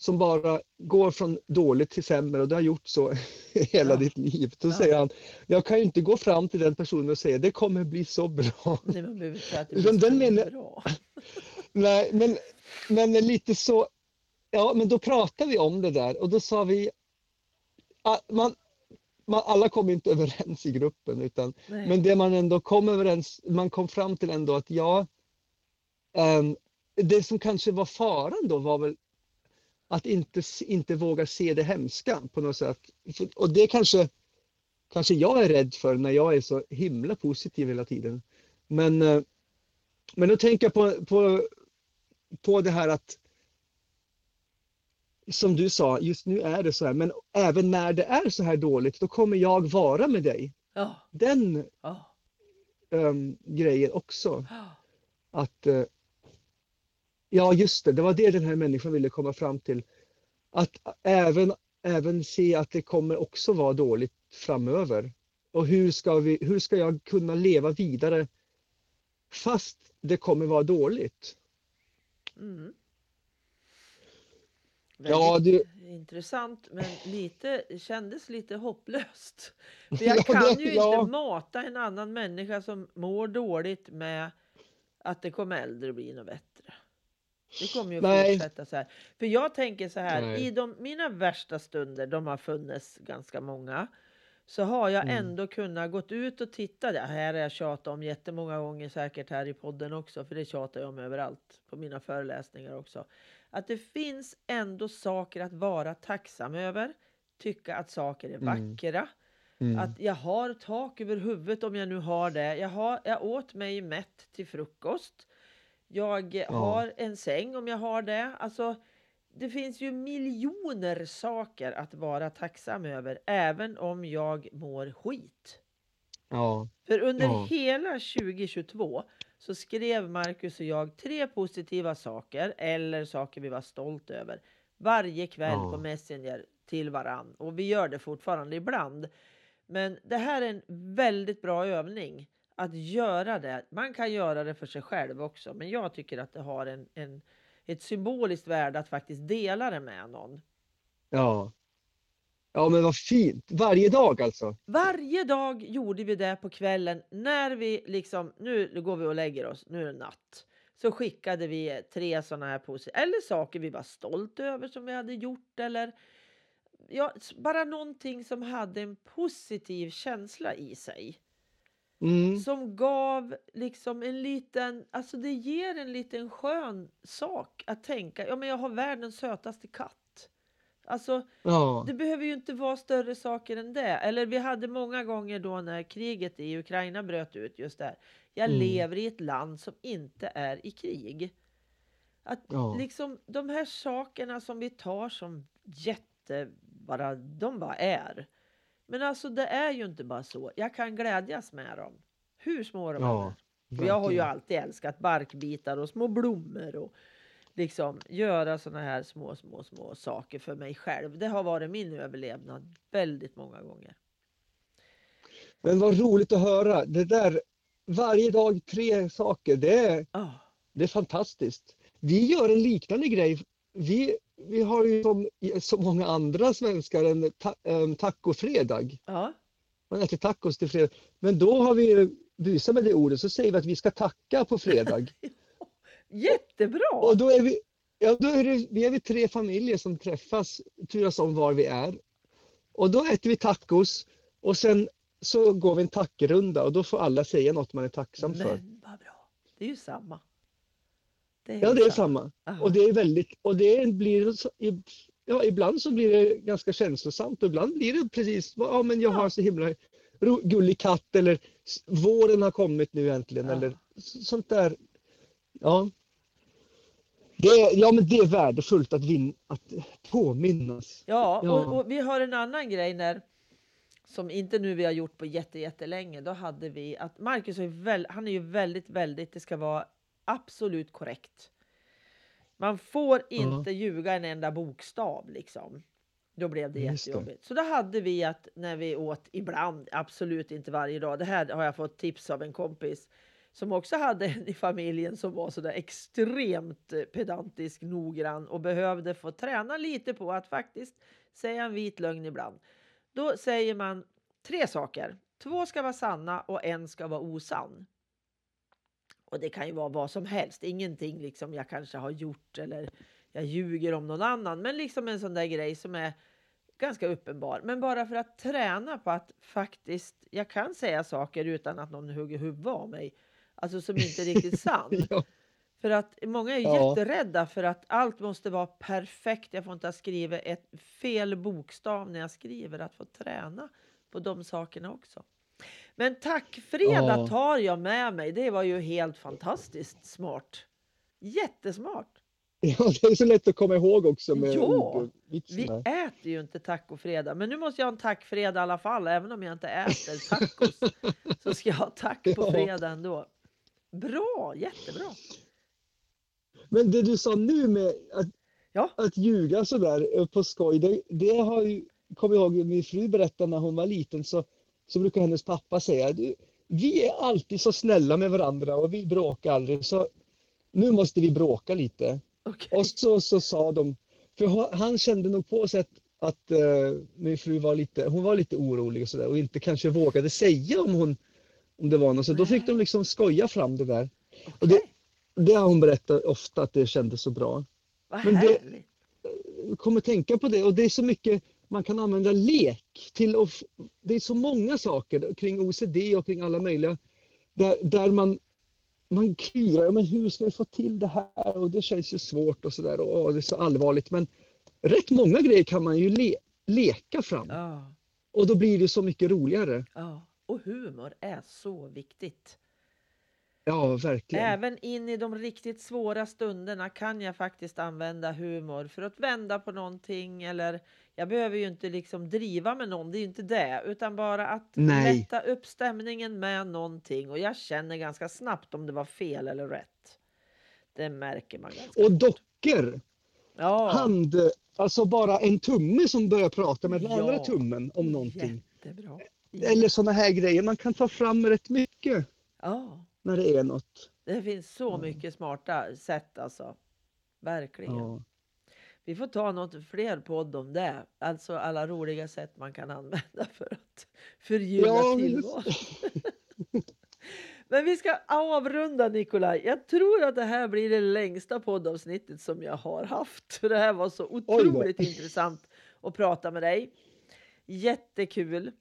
som bara går från dåligt till sämre och det har gjort så *laughs* hela ja. ditt liv. Då ja. säger han, jag kan ju inte gå fram till den personen och säga det kommer bli så bra. Nej, man behöver inte att det blir så menar, bra. *laughs* Nej, men, men lite så, ja men då pratade vi om det där och då sa vi, man, man, alla kom inte *laughs* överens i gruppen utan, men det man ändå kom överens, man kom fram till ändå att ja, um, det som kanske var faran då var väl att inte, inte våga se det hemska på något sätt. Och det kanske, kanske jag är rädd för när jag är så himla positiv hela tiden. Men, eh, men då tänker jag på, på, på det här att som du sa, just nu är det så här, men även när det är så här dåligt, då kommer jag vara med dig. Ja. Den ja. Um, grejen också. Ja. Att uh, Ja, just det. Det var det den här människan ville komma fram till. Att även, även se att det kommer också vara dåligt framöver. Och hur ska, vi, hur ska jag kunna leva vidare fast det kommer vara dåligt? Mm. ja, det... intressant men lite, kändes lite hopplöst. För jag kan *laughs* ja, det, ju ja. inte mata en annan människa som mår dåligt med att det kommer äldre bli något bättre. Det kommer ju Nej. fortsätta så här. För jag tänker så här, Nej. i de, mina värsta stunder, de har funnits ganska många, så har jag mm. ändå kunnat gått ut och titta. Det här har jag tjatat om jättemånga gånger säkert här i podden också, för det tjatar jag om överallt på mina föreläsningar också. Att det finns ändå saker att vara tacksam över, tycka att saker är mm. vackra. Mm. Att jag har tak över huvudet om jag nu har det. Jag, har, jag åt mig mätt till frukost. Jag ja. har en säng om jag har det. Alltså, det finns ju miljoner saker att vara tacksam över, även om jag mår skit. Ja. För under ja. hela 2022 så skrev Marcus och jag tre positiva saker eller saker vi var stolt över varje kväll ja. på Messenger till varann. Och vi gör det fortfarande ibland. Men det här är en väldigt bra övning att göra det. Man kan göra det för sig själv också, men jag tycker att det har en, en, ett symboliskt värde att faktiskt dela det med någon. Ja. Ja, men vad fint. Varje dag alltså? Varje dag gjorde vi det på kvällen när vi liksom, nu går vi och lägger oss, nu är det natt. Så skickade vi tre sådana här positiva, eller saker vi var stolta över som vi hade gjort eller ja, bara någonting som hade en positiv känsla i sig. Mm. Som gav liksom en liten, alltså det ger en liten skön sak att tänka, ja men jag har världens sötaste katt. Alltså Ja. det behöver ju inte vara större saker än det. Eller vi hade många gånger då när kriget i Ukraina bröt ut just där. Jag Mm. lever i ett land som inte är i krig. Att Ja. liksom de här sakerna som vi tar som jätte, bara, de bara är. Men alltså det är ju inte bara så. Jag kan glädjas med dem. Hur små de Ja. är. Och jag har ju alltid älskat barkbitar och små blommor och liksom göra såna här små, små, små saker för mig själv. Det har varit min överlevnad väldigt många gånger. Men vad roligt att höra. Det där, varje dag tre saker, det är, Ah, det är fantastiskt. Vi gör en liknande grej. Vi, vi har ju som så många andra svenskar en ta, en tacofredag. ja, Man äter tacos till fredag. Men då har vi busat med det ordet så säger vi att vi ska tacka på fredag. *laughs* jättebra! Och då är vi, ja, då är det, vi är vi tre familjer som träffas, turas om var vi är. Och då äter vi tacos och sen så går vi en tackrunda och då får alla säga något man är tacksam för. Men vad bra. Det är ju samma. Det Ja, det är samma. Aha. Och det är väldigt, och det blir, ja, ibland så blir det ganska känslosamt och ibland blir det precis, ja men jag har så himla ro, gullig katt eller våren har kommit nu äntligen Ja. eller sånt där. Ja. Det ja men det är värdefullt att, vin, att påminnas. Ja, Ja. Och, och vi har en annan grej när som inte nu vi har gjort på jätte, jättelänge. Då hade vi att Marcus är väl, han är ju väldigt, väldigt, det ska vara absolut korrekt. Man får inte ljuga en enda bokstav liksom. Då blev det Just det. jättejobbigt. Så då hade vi att när vi åt ibland, absolut inte varje dag. Det här har jag fått tips av en kompis som också hade en i familjen som var sådär extremt eh, pedantisk, noggrann och behövde få träna lite på att faktiskt säga en vit lögn ibland. Då säger man tre saker. Två ska vara sanna och en ska vara osann. Och det kan ju vara vad som helst, ingenting liksom jag kanske har gjort eller jag ljuger om någon annan, men liksom en sån där grej som är ganska uppenbar. Men bara för att träna på att faktiskt, jag kan säga saker utan att någon hugger huvudet av mig, alltså som inte är riktigt *laughs* sann. Ja. För att många är Ja. jätterädda för att allt måste vara perfekt. Jag får inte ha skrivit ett fel bokstav när jag skriver. Att få träna på de sakerna också. Men tackfredag Ja. tar jag med mig. Det var ju helt fantastiskt smart. Jättesmart. *laughs* Ja, det är så lätt att komma ihåg också med Ja, Vi äter ju inte tacofredag, men nu måste jag ha en tackfredag i alla fall. Även om jag inte äter tacos så ska jag ha tack på *laughs* Ja. fredag ändå. Bra, jättebra. Men det du sa nu med att, Ja. att ljuga sådär på skoj, det, det har ju, jag ihåg min fru berättade när hon var liten så, så brukar hennes pappa säga du, vi är alltid så snälla med varandra och vi bråkar aldrig så nu måste vi bråka lite. Okej. Och så, så sa de, för ha- han kände nog på sig att, att eh, min fru var lite, hon var lite orolig och sådär och inte kanske vågade säga om hon om det var något. Så då fick de liksom skoja fram det där. Och det, det har hon berättat ofta att det kändes så bra. Vad men det-. Jag kommer tänka på det och det är så mycket man kan använda lek till och det är så många saker kring OCD och kring alla möjliga där, där man man klurar, men hur ska vi få till det här och det känns ju svårt och sådär och det är så allvarligt men rätt många grejer kan man ju le, leka fram Ja, och då blir det så mycket roligare. ja. Och humor är så viktigt. Ja, verkligen. Även in i de riktigt svåra stunderna kan jag faktiskt använda humor för att vända på någonting eller jag behöver ju inte liksom driva med någon, det är ju inte det, utan bara att Nej. lätta upp stämningen med någonting och jag känner ganska snabbt om det var fel eller rätt. Det märker man ganska Och dockor, Ja, hand, alltså bara en tumme som börjar prata med den Ja. andra tummen om någonting. jättebra. Eller sådana här grejer. Man kan ta fram rätt mycket Ja, när det är något. det finns så mycket smarta sätt alltså. Verkligen. Ja. Vi får ta något fler podd om det. Alltså alla roliga sätt man kan använda *laughs* för att förgylla Ja, tillvaron. *laughs* Men vi ska avrunda Nikolaj. Jag tror att det här blir det längsta poddavsnittet som jag har haft. För *laughs* det här var så otroligt intressant att prata med dig. Jättekul.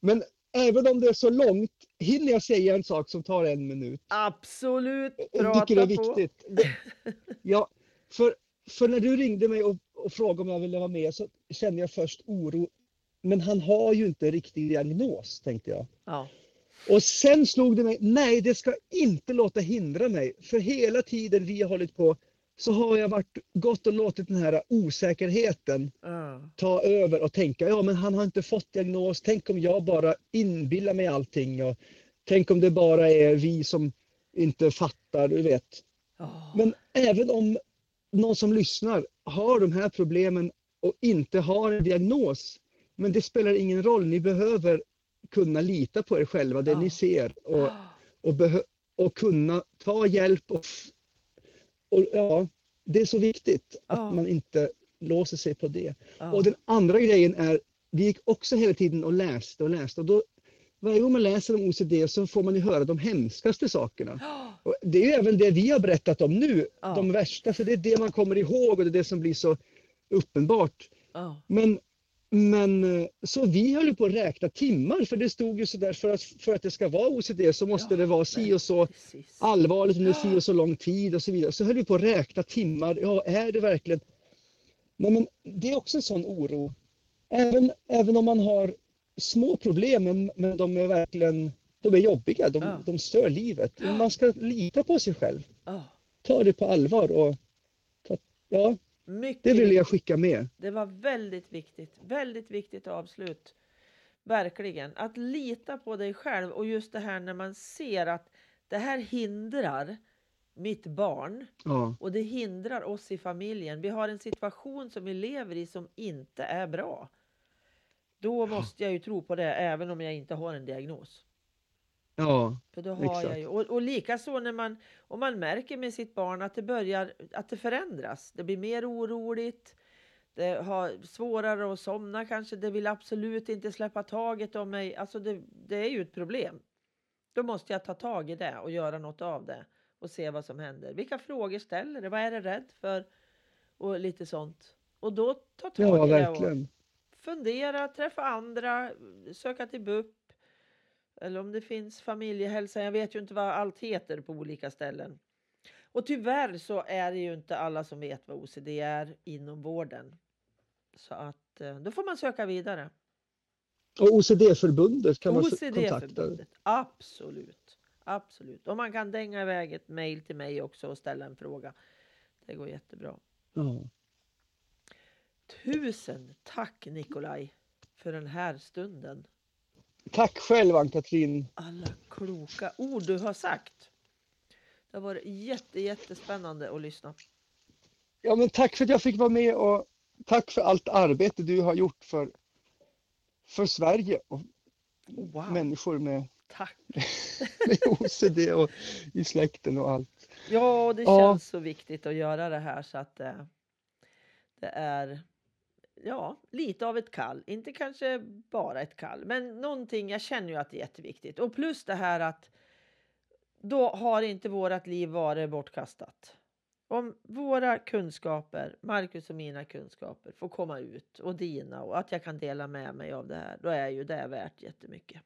Men även om det är så långt, hinner jag säga en sak som tar en minut? Absolut. Jag Prata tycker det är på. viktigt. Det, ja, för, för när du ringde mig och, och frågade om jag ville vara med så kände jag först oro. Men han har ju inte riktig diagnos, tänkte jag. Ja. Och sen slog det mig, nej det ska inte låta hindra mig. För hela tiden vi har hållit på så har jag varit, gått och låtit den här osäkerheten Ja. ta över och tänka, ja men han har inte fått diagnos, tänk om jag bara inbillar mig allting och tänk om det bara är vi som inte fattar, du vet. Ja. Men även om någon som lyssnar har de här problemen och inte har en diagnos, men det spelar ingen roll, ni behöver kunna lita på er själva, det Ja. ni ser och, och, och kunna ta hjälp och, och ja, det är så viktigt Ja. att man inte låser sig på det. Ja. Och den andra grejen är, vi gick också hela tiden och läste och läste och då varje gång man läser om OCD så får man ju höra de hemskaste sakerna. *gasps* Och det är ju även det vi har berättat om nu, Ja. de värsta, för det är det man kommer ihåg och det är det som blir så uppenbart. Ja. Men, men så vi höll ju på att räkna timmar för det stod ju sådär för att, för att det ska vara OCD så måste Ja, det vara si och så Precis. allvarligt under si och så *gasps* lång tid och så vidare. Så höll vi på att räkna timmar. Ja, är det verkligen? Nej, men det är också en sån oro. Även, även om man har små problem, men, men de är verkligen de är jobbiga, de, Ja. de stör livet. Men man ska lita på sig själv. Ja. Ta det på allvar och ta, ja, Mycket det vill jag skicka med. Det var väldigt viktigt. Väldigt viktigt avslut. Verkligen. Att lita på dig själv och just det här när man ser att det här hindrar mitt barn Ja, och det hindrar oss i familjen. Vi har en situation som vi lever i som inte är bra. Då måste jag ju tro på det även om jag inte har en diagnos. ja, För då har Exakt. jag ju, och, och likaså när man, om man märker med sitt barn att det börjar, att det förändras. Det blir mer oroligt. Det har svårare att somna kanske. Det vill absolut inte släppa taget om mig. Alltså det, det är ju ett problem. Då måste jag ta tag i det och göra något av det och se vad som händer. Vilka frågor ställer det? Vad är det rädd för? Och lite sånt. Och då ta tag ja i det och verkligen. Fundera, träffa andra, söka till BUP. Eller om det finns familjehälsa. Jag vet ju inte vad allt heter på olika ställen. Och tyvärr så är det ju inte alla som vet vad OCD är inom vården. Så att eh, då får man söka vidare. Och OCD-förbundet kan man s- kontakta. Absolut. Absolut. Och man kan dänga iväg ett mejl till mig också och ställa en fråga. Det går jättebra. Ja. Tusen tack Nikolaj för den här stunden. Tack själv Ann-Katrin. alla kloka ord du har sagt. Det har varit jätte, jättespännande att lyssna. Ja, men tack för att jag fick vara med och tack för allt arbete du har gjort för, för Sverige och Wow, människor med, tack! *laughs* med OCD och i släkten och allt. Ja, det Ja. känns så viktigt att göra det här så att eh, det är ja, lite av ett kall. Inte kanske bara ett kall, men någonting. Jag känner ju att det är jätteviktigt. Och plus det här att då har inte vårt liv varit bortkastat. Om våra kunskaper, Marcus och mina kunskaper, får komma ut och dina och att jag kan dela med mig av det här, då är ju det värt jättemycket.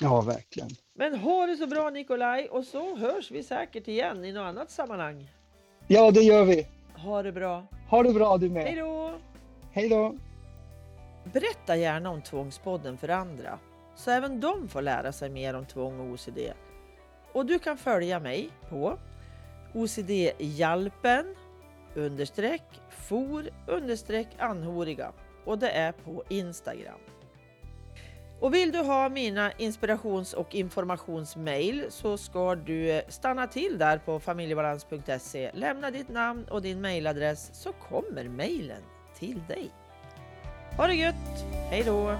Ja, verkligen. Men ha det så bra Nikolaj och så hörs vi säkert igen i något annat sammanhang. Ja, det gör vi. Ha det bra. Ha det bra du Hej med. då! Hej då. Berätta gärna om Tvångspodden för andra så även de får lära sig mer om tvång och OCD. Och du kan följa mig på OCD-hjälpen understreck for understreck anhöriga och det är på Instagram. Och vill du ha mina inspirations och informationsmail så ska du stanna till där på familjebalans.se. Lämna ditt namn och din mailadress så kommer mailen till dig. Ha det gött! Hej då!